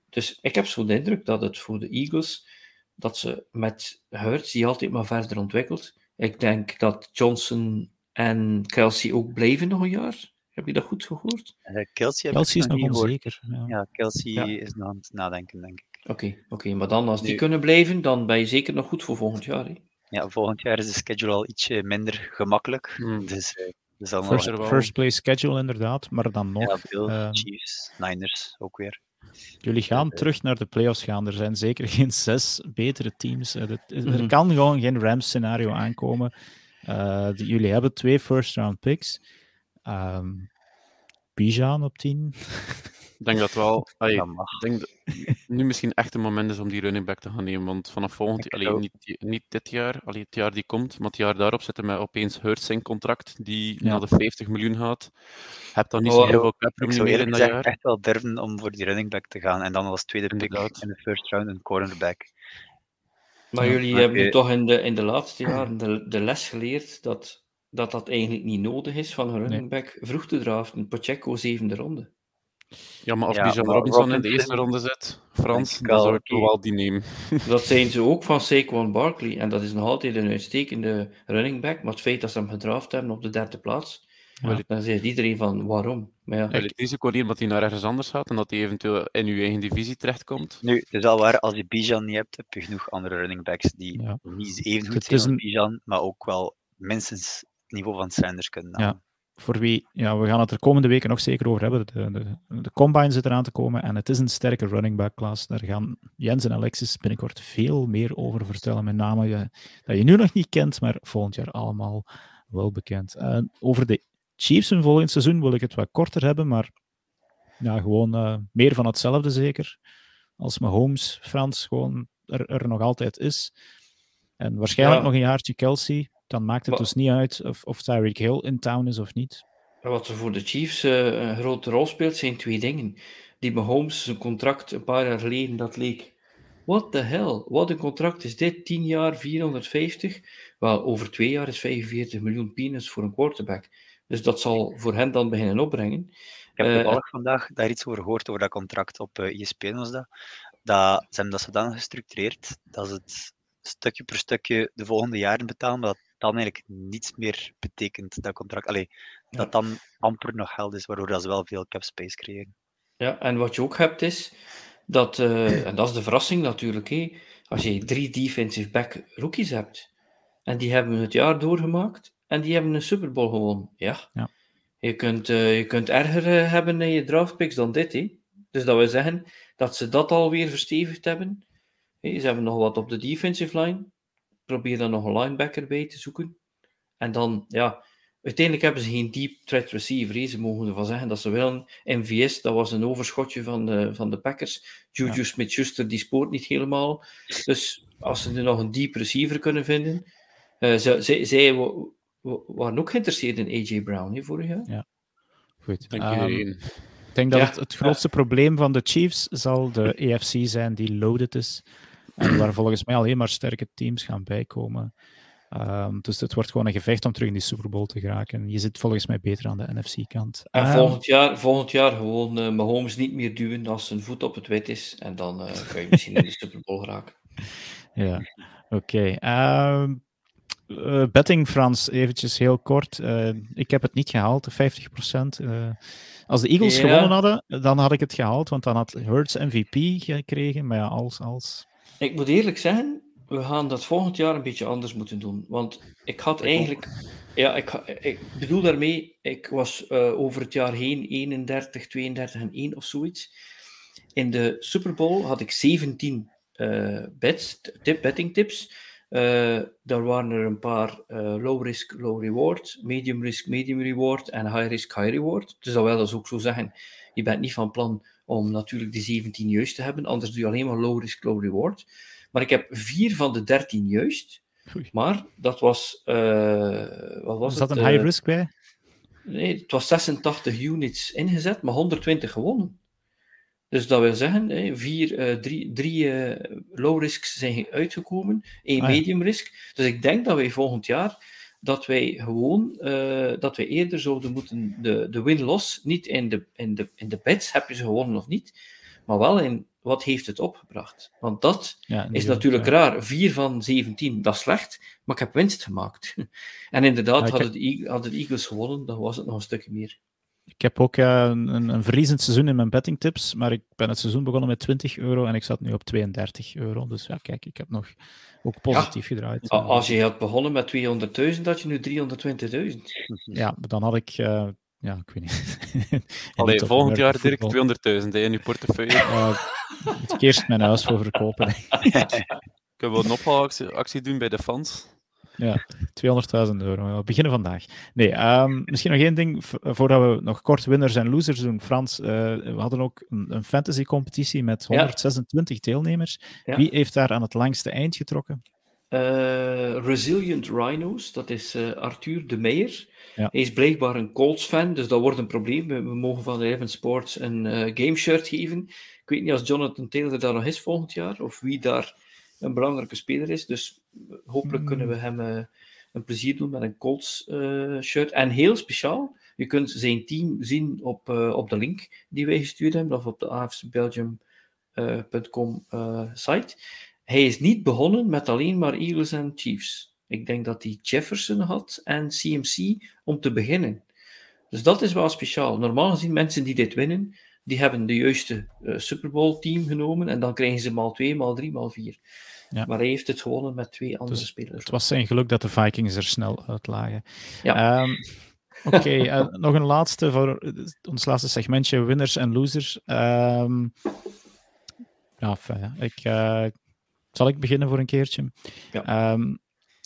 Dus ik heb zo de indruk dat het voor de Eagles, dat ze met Hurts, die altijd maar verder ontwikkelt. Ik denk dat Johnson en Kelsey ook blijven nog een jaar. Heb je dat goed gehoord? Eh, Kelsey heb Kelsey is nog onzeker. Ja. Ja, Kelsey Ja. is nog aan het nadenken, denk ik. Oké, oké, maar dan als die kunnen blijven, dan ben je zeker nog goed voor volgend jaar. Hè? Ja, volgend jaar is de schedule al ietsje minder gemakkelijk. Hmm. Dus eh dat is allemaal First, wel- first place schedule inderdaad, maar dan nog. ja, veel ehm, Chiefs, Niners ook weer. Jullie gaan eh, terug naar de playoffs gaan. Er zijn zeker geen zes betere teams. Eh, dat- Er Mhm. kan gewoon geen Rams-scenario aankomen. Eh, die, jullie hebben twee first-round picks. Ehm Bijan op 10. Ik denk dat wel, allee, ik denk dat nu misschien echt een moment is om die running back te gaan nemen, want vanaf volgend jaar, niet, niet dit jaar, allee, het jaar die komt, maar het jaar daarop zitten we opeens Hurts zijn contract, die Ja. naar de 50 miljoen gaat. Heb dan niet Oh, zo heel ik veel cap Ik room zou meer in dat gezegd jaar. echt wel durven om voor die running back te gaan. En dan als tweede pick in de first round een cornerback. Maar Ja, jullie maar hebben je- toch in de, in de laatste jaren de, de les geleerd dat, dat dat eigenlijk niet nodig is van een running back vroeg te draften. Pacheco zevende ronde. Ja, maar als Ja, Bijan Robinson in de eerste ronde zit, Frans, dan zou ik toch wel die nemen. Dat zijn ze ook van Saquon Barkley. En dat is nog altijd een uitstekende running back. Maar het feit dat ze hem gedraft hebben op de derde plaats, Ja. dan zegt iedereen van waarom. Maar ja, het risico niet dat hij naar ergens anders gaat en dat hij eventueel in uw eigen divisie terechtkomt? Nu, het is wel waar, als je Bijan niet hebt, heb je genoeg andere running backs die Ja. niet even goed Het zijn is als een- Bijan, maar ook wel minstens niveau van Sanders kunnen halen. Voor wie, ja, we gaan het er komende weken nog zeker over hebben. De, de, de combine zit eraan te komen en het is een sterke running back class. Daar gaan Jens en Alexis binnenkort veel meer over vertellen. Met name je, dat je nu nog niet kent, maar volgend jaar allemaal wel bekend. Eh, over de Chiefs in volgend seizoen wil ik het wat korter hebben, maar ja, gewoon eh, meer van hetzelfde zeker. Als Mahomes, Frans, gewoon er, er nog altijd is. En waarschijnlijk Ja. nog een jaartje Kelsey. Dan maakt het Maar- dus niet uit of, of Tyreek Hill in town is of niet. wat er voor de Chiefs eh, een grote rol speelt, zijn twee dingen. Die Mahomes, zijn contract een paar jaar geleden, dat leek what the hell? Wat een contract is dit? 10 jaar, 450? Wel, over twee jaar is 45 miljoen peanuts voor een quarterback. Dus dat zal voor hen dan beginnen opbrengen. Ik heb Eh, toevallig vandaag daar iets over gehoord, over dat contract op eh ESPN was dat. dat. Ze hebben dat zodanig gestructureerd dat ze het stukje per stukje de volgende jaren betalen, maar dat dan eigenlijk niets meer betekent, dat contract. Allee, dat dan amper nog geld is, waardoor dat ze wel veel cap space creëren. Ja, en wat je ook hebt is dat, eh, en dat is de verrassing natuurlijk, hè, als je drie defensive back rookies hebt en die hebben het jaar doorgemaakt en die hebben een Super Bowl gewonnen. Ja. Ja. Je, kunt, eh, je kunt erger eh, hebben in je draftpicks dan dit. Dus dat wil zeggen dat ze dat alweer verstevigd hebben. Hè, ze hebben nog wat op de defensive line. Probeer dan nog een linebacker bij te zoeken. En dan, ja, uiteindelijk hebben ze geen deep threat receiver. hè. Ze mogen ervan zeggen dat ze wel een MVS, dat was een overschotje van de, van de Packers. Juju Ja. Smith-Schuster, die spoort niet helemaal. Dus als ze nu nog een deep receiver kunnen vinden. eh, ze, zij, zij wa- wa- waren ook geïnteresseerd in AJ Brown hè, vorig jaar. Goed. Dank Ehm, ik denk dat Ja. het, het grootste probleem van de Chiefs zal de AFC zijn die loaded is. En waar volgens mij alleen maar sterke teams gaan bijkomen. Ehm, dus het wordt gewoon een gevecht om terug in die Super Bowl te geraken. Je zit volgens mij beter aan de NFC-kant. En Ehm, volgend, jaar, volgend jaar gewoon eh Mahomes niet meer duwen als zijn voet op het wit is. En dan eh kan je misschien in de Super Bowl geraken. Ja, oké. Ehm, eh, betting, Frans, eventjes heel kort. Ik heb het niet gehaald, de 50%. Eh, als de Eagles gewonnen hadden, dan had ik het gehaald, want dan had Hurts MVP gekregen. Maar ja, als, als... Ik moet eerlijk zeggen, we gaan dat volgend jaar een beetje anders moeten doen. Want ik had eigenlijk. Ja, ik, ik bedoel daarmee, ik was eh, over het jaar heen 31, 32 en 1 of zoiets. In de Super Bowl had ik 17 eh bets, tip, betting tips. Eh, daar waren er een paar low risk, low reward, medium risk, medium reward en high risk, high reward. Dus dat wil dus ook zo zeggen, je bent niet van plan om natuurlijk die 17 juist te hebben, anders doe je alleen maar low risk, low reward. Maar ik heb vier van de 13 juist. Oei. Maar dat was. eh, wat was Was dat het? een eh, high risk bij? Nee, het was 86 units ingezet, maar 120 gewonnen. Dus dat wil zeggen, hè, vier, eh, drie, drie eh, low risks zijn uitgekomen, één Ah, medium risk. Dus ik denk dat wij volgend jaar dat wij gewoon eh, dat wij eerder zouden moeten de, de win-loss niet in de, in, de, in de bets heb je ze gewonnen of niet, maar wel in wat heeft het opgebracht. Want dat Ja, is natuurlijk ja. raar. 4 van 17, dat is slecht, maar ik heb winst gemaakt. En inderdaad, hadden, heb- de, de Eagles gewonnen, dan was het nog een stukje meer. Ik heb ook eh, een, een, een verliezend seizoen in mijn bettingtips, maar ik ben het seizoen begonnen met 20 euro en ik zat nu op 32 euro. Dus ja, kijk, ik heb nog ook positief gedraaid. Als je had begonnen met 200.000, had je nu 320.000. Ja, dan had ik, eh, ja, ik weet niet. Allee, volgend jaar football. 200.000 hè, in je portefeuille. Eh, moet ik eerst mijn huis voor verkopen. Kunnen we een ophaalactie actie doen bij de fans? Ja, 200.000 euro. We beginnen vandaag. Nee, ehm, misschien nog één ding, v- voordat we nog kort winners en losers doen. Frans, eh, we hadden ook een, een fantasy-competitie met Ja. 126 deelnemers. Ja. Wie heeft daar aan het langste eind getrokken? Eh, Resilient Rhinos, dat is eh, Arthur de Meijer. Ja. Hij is blijkbaar een Colts-fan, dus dat wordt een probleem. We, we mogen van Eleven Sports een eh gameshirt geven. Ik weet niet als Jonathan Taylor daar nog is volgend jaar, of wie daar een belangrijke speler is. Dus hopelijk Hmm. kunnen we hem eh, een plezier doen met een Colts-shirt. en heel speciaal, je kunt zijn team zien op, eh, op de link die wij gestuurd hebben, of op de afcbelgium.com eh, site. Hij is niet begonnen met alleen maar Eagles en Chiefs. Ik denk dat hij Jefferson had en CMC om te beginnen. Dus dat is wel speciaal. Normaal gezien, mensen die dit winnen, die hebben de juiste eh, Super Bowl team genomen en dan krijgen ze maal 2, maal 3, maal 4. Ja. Maar hij heeft het gewonnen met twee andere Dus spelers. Het was zijn geluk dat de Vikings er snel uit lagen. Ja. Ehm, Oké, eh, nog een laatste voor ons laatste segmentje, winners en losers. Ehm, ja, fijn, ik, eh, zal ik beginnen voor een keertje? Ja. Ehm,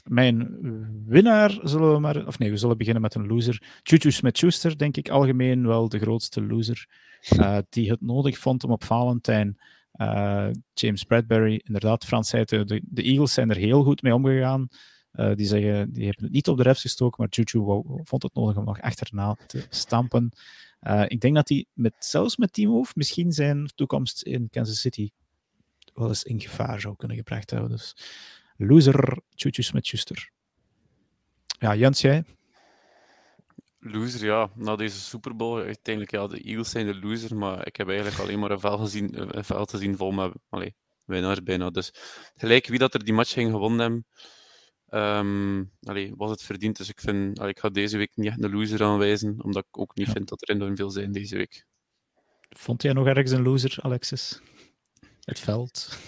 mijn winnaar zullen we maar, of nee, we zullen beginnen met een loser. Juju Smith-Schuster, denk ik algemeen wel de grootste loser, eh, die het nodig vond om op Valentijn eh, James Bradbury, inderdaad, Frans zei het, de, de Eagles zijn er heel goed mee omgegaan. Eh, die, zeggen, die hebben het niet op de refs gestoken, maar Juju vond het nodig om nog achterna te stampen. Eh, ik denk dat hij met, zelfs met die move misschien zijn toekomst in Kansas City wel eens in gevaar zou kunnen gebracht hebben. Dus loser, Choo met Schuster. Ja, Jens, jij? Loser, ja. Na deze Super Bowl, uiteindelijk, ja, de Eagles zijn de loser, maar ik heb eigenlijk alleen maar een veld gezien, een veld gezien vol met allee, winnaars bijna. Dus gelijk wie dat er die match ging gewonnen hebben, um, allee, was het verdiend. Dus ik, vind, allee, ik ga deze week niet echt een loser aanwijzen, omdat ik ook niet vind dat er enorm veel zijn deze week. Vond jij nog ergens een loser, Alexis? Het veld?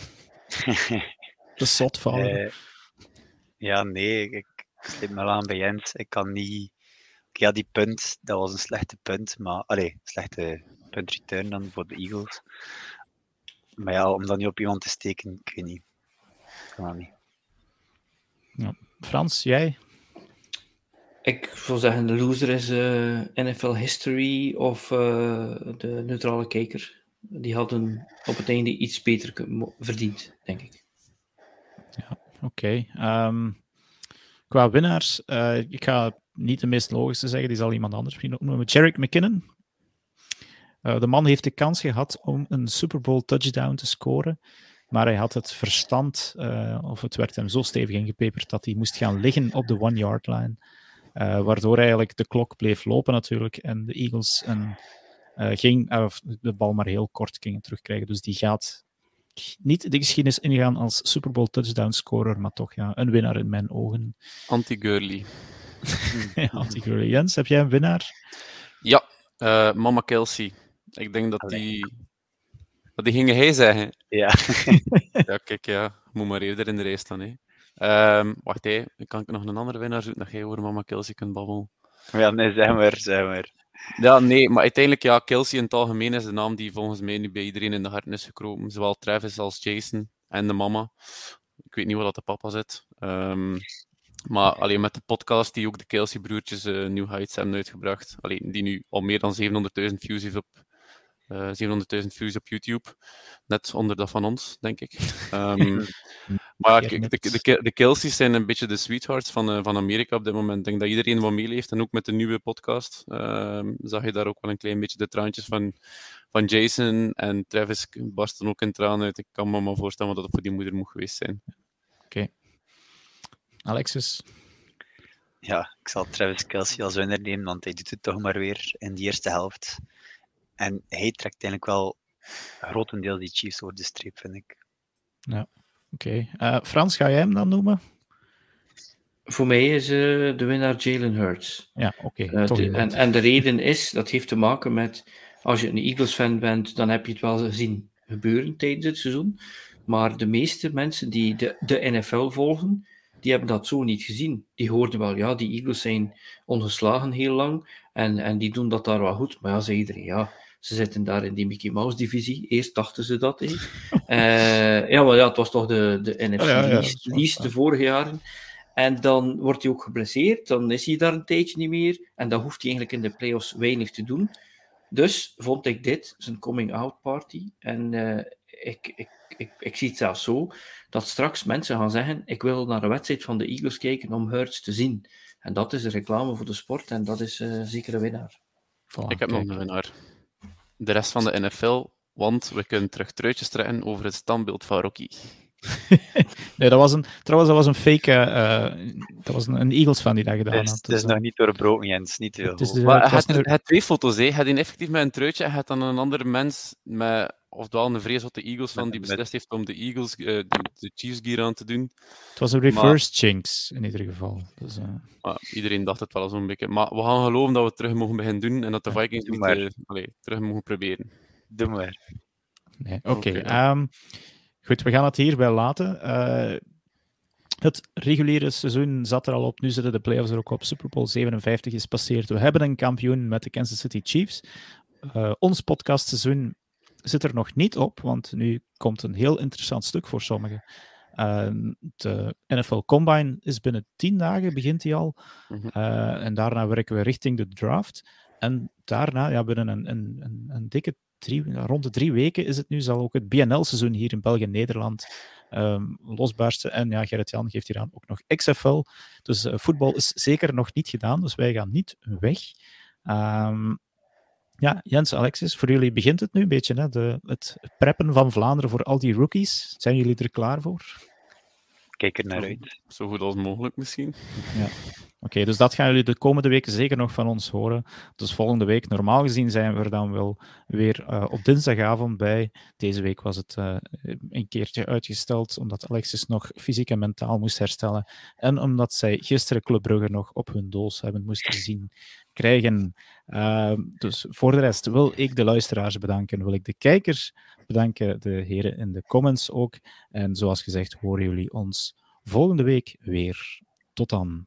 de zotvallen? Uh, ja, nee, ik, ik me aan bij Jens. Ik kan niet ja, die punt, dat was een slechte punt, maar allee, slechte punt return dan voor de Eagles. Maar ja, om dat niet op iemand te steken, ik weet niet. Kan niet. Ja. Frans, jij? Ik zou zeggen, de loser is uh, eh, NFL History of uh, de neutrale kijker. Die hadden op het einde iets beter verdiend, denk ik. Ja, oké. Okay. Um, ehm, qua winnaars, uh, ik ga niet de meest logische zeggen, die zal iemand anders misschien noemen. Jarek McKinnon. Uh, de man heeft de kans gehad om een Super Bowl touchdown te scoren. Maar hij had het verstand, uh, of het werd hem zo stevig ingepeperd, dat hij moest gaan liggen op de one-yard line. Uh, waardoor eigenlijk de klok bleef lopen natuurlijk. En de Eagles een, ging, de bal maar heel kort gingen terugkrijgen. Dus die gaat niet de geschiedenis ingaan als Super Bowl touchdown scorer, maar toch ja, een winnaar in mijn ogen. Anti-Gurley. Anti-Gurley. Jens, heb jij een winnaar? Ja, uh, Mama Kelsey. Ik denk dat die... Dat die gingen hij zeggen. Ja. ja, kijk, ja. Moet maar eerder in de race staan, hè. Um, wacht, hé. Kan ik nog een andere winnaar zoeken dat jij over Mama Kelsey kunt babbelen? Ja, nee, zeg maar, zeg maar. Ja, nee, maar uiteindelijk, ja, Kelsey in het algemeen is de naam die volgens mij nu bij iedereen in de harten is gekropen. Zowel Travis als Jason en de mama. Ik weet niet waar dat de papa zit. Um, maar alleen met de podcast die ook de Kelsey-broertjes uh, New Heights hebben uitgebracht, alleen die nu al meer dan 700.000 views heeft op, uh, eh, 700.000 views op YouTube. Net onder dat van ons, denk ik. Um, maar ja, de, de, de, Kelseys zijn een beetje de sweethearts van, uh, van Amerika op dit moment. Ik denk dat iedereen wat meeleeft. En ook met de nieuwe podcast uh, zag je daar ook wel een klein beetje de traantjes van, van Jason en Travis barsten ook in tranen uit. Ik kan me maar voorstellen wat dat voor die moeder moet geweest zijn. Oké. Alexis? Ja, ik zal Travis Kelsey als winnaar nemen, want hij doet het toch maar weer in de eerste helft. En hij trekt eigenlijk wel grotendeels die Chiefs over de streep, vind ik. Ja, oké. Eh, Frans, ga jij hem dan noemen? Voor mij is uh, de winnaar Jalen Hurts. Ja, oké. Okay, uh, en, en de reden is, dat heeft te maken met, als je een Eagles-fan bent, dan heb je het wel gezien gebeuren tijdens het seizoen. Maar de meeste mensen die de, de NFL volgen, die hebben dat zo niet gezien. Die hoorden wel, ja, die Eagles zijn ongeslagen heel lang en, en die doen dat daar wel goed. Maar ja, zei iedereen, ja, ze zitten daar in die Mickey Mouse divisie. Eerst dachten ze dat. Uh, ja, maar ja, het was toch de, de NFC oh, ja, ja, de vorige jaren. En dan wordt hij ook geblesseerd, dan is hij daar een tijdje niet meer. En dan hoeft hij eigenlijk in de playoffs weinig te doen. Dus vond ik dit zijn coming-out party. En uh, ik, ik, ik, ik zie het zelfs zo dat straks mensen gaan zeggen: Ik wil naar een wedstrijd van de Eagles kijken om Hurts te zien. En dat is een reclame voor de sport en dat is uh, zeker een winnaar. Voilà, ik heb nog een winnaar. De rest van de NFL, want we kunnen terug truitjes trekken over het standbeeld van Rocky. nee, dat was een, trouwens, dat was een fake. Uh, dat was een, een Eagles-fan die dat gedaan had. Het is, dus, nog niet doorbroken, Jens. Niet veel. Het, maar, het, het, het, twee foto's. He. Hij had effectief met een truitje en had dan een andere mens met ofwel een vrees wat de Eagles van die beslist heeft om de Eagles uh, de, de, Chiefs gear aan te doen. Het was een reverse chinks in ieder geval. Dus, uh... iedereen dacht het wel zo'n beetje. Maar we gaan geloven dat we het terug mogen beginnen doen en dat de Vikings niet uh, allez, terug mogen proberen. Doe maar. Nee, oké. Okay. Okay. Um, goed, we gaan het hierbij laten. het reguliere seizoen zat er al op. Nu zitten de playoffs er ook op. Super Bowl 57 is passeerd. We hebben een kampioen met de Kansas City Chiefs. Uh, ons podcastseizoen zit er nog niet op, want nu komt een heel interessant stuk voor sommigen. Uh, de NFL Combine is binnen tien dagen, begint die al. Mhm. Uh, en daarna werken we richting de draft. En daarna, ja, binnen een, een, een, een dikke drie, rond de drie weken is het nu, zal ook het BNL-seizoen hier in België en Nederland um, losbarsten. En ja, Gerrit-Jan geeft hier aan ook nog XFL. Dus uh, voetbal is zeker nog niet gedaan, dus wij gaan niet weg. Um, Ja, Jens, Alexis, voor jullie begint het nu een beetje, hè? De, het preppen van Vlaanderen voor al die rookies. Zijn jullie er klaar voor? Kijk er naar uit. Zo goed als mogelijk misschien. Oké, dus dat gaan jullie de komende weken zeker nog van ons horen. Dus volgende week, normaal gezien, zijn we er dan wel weer uh, op dinsdagavond bij. Deze week was het uh, een keertje uitgesteld, omdat Alexis nog fysiek en mentaal moest herstellen. En omdat zij gisteren Club Brugge nog op hun doos hebben moesten zien krijgen. Uh, dus voor de rest wil ik de luisteraars bedanken, wil ik de kijkers bedanken, de heren in de comments ook. En zoals gezegd, horen jullie ons volgende week weer. Tot dan.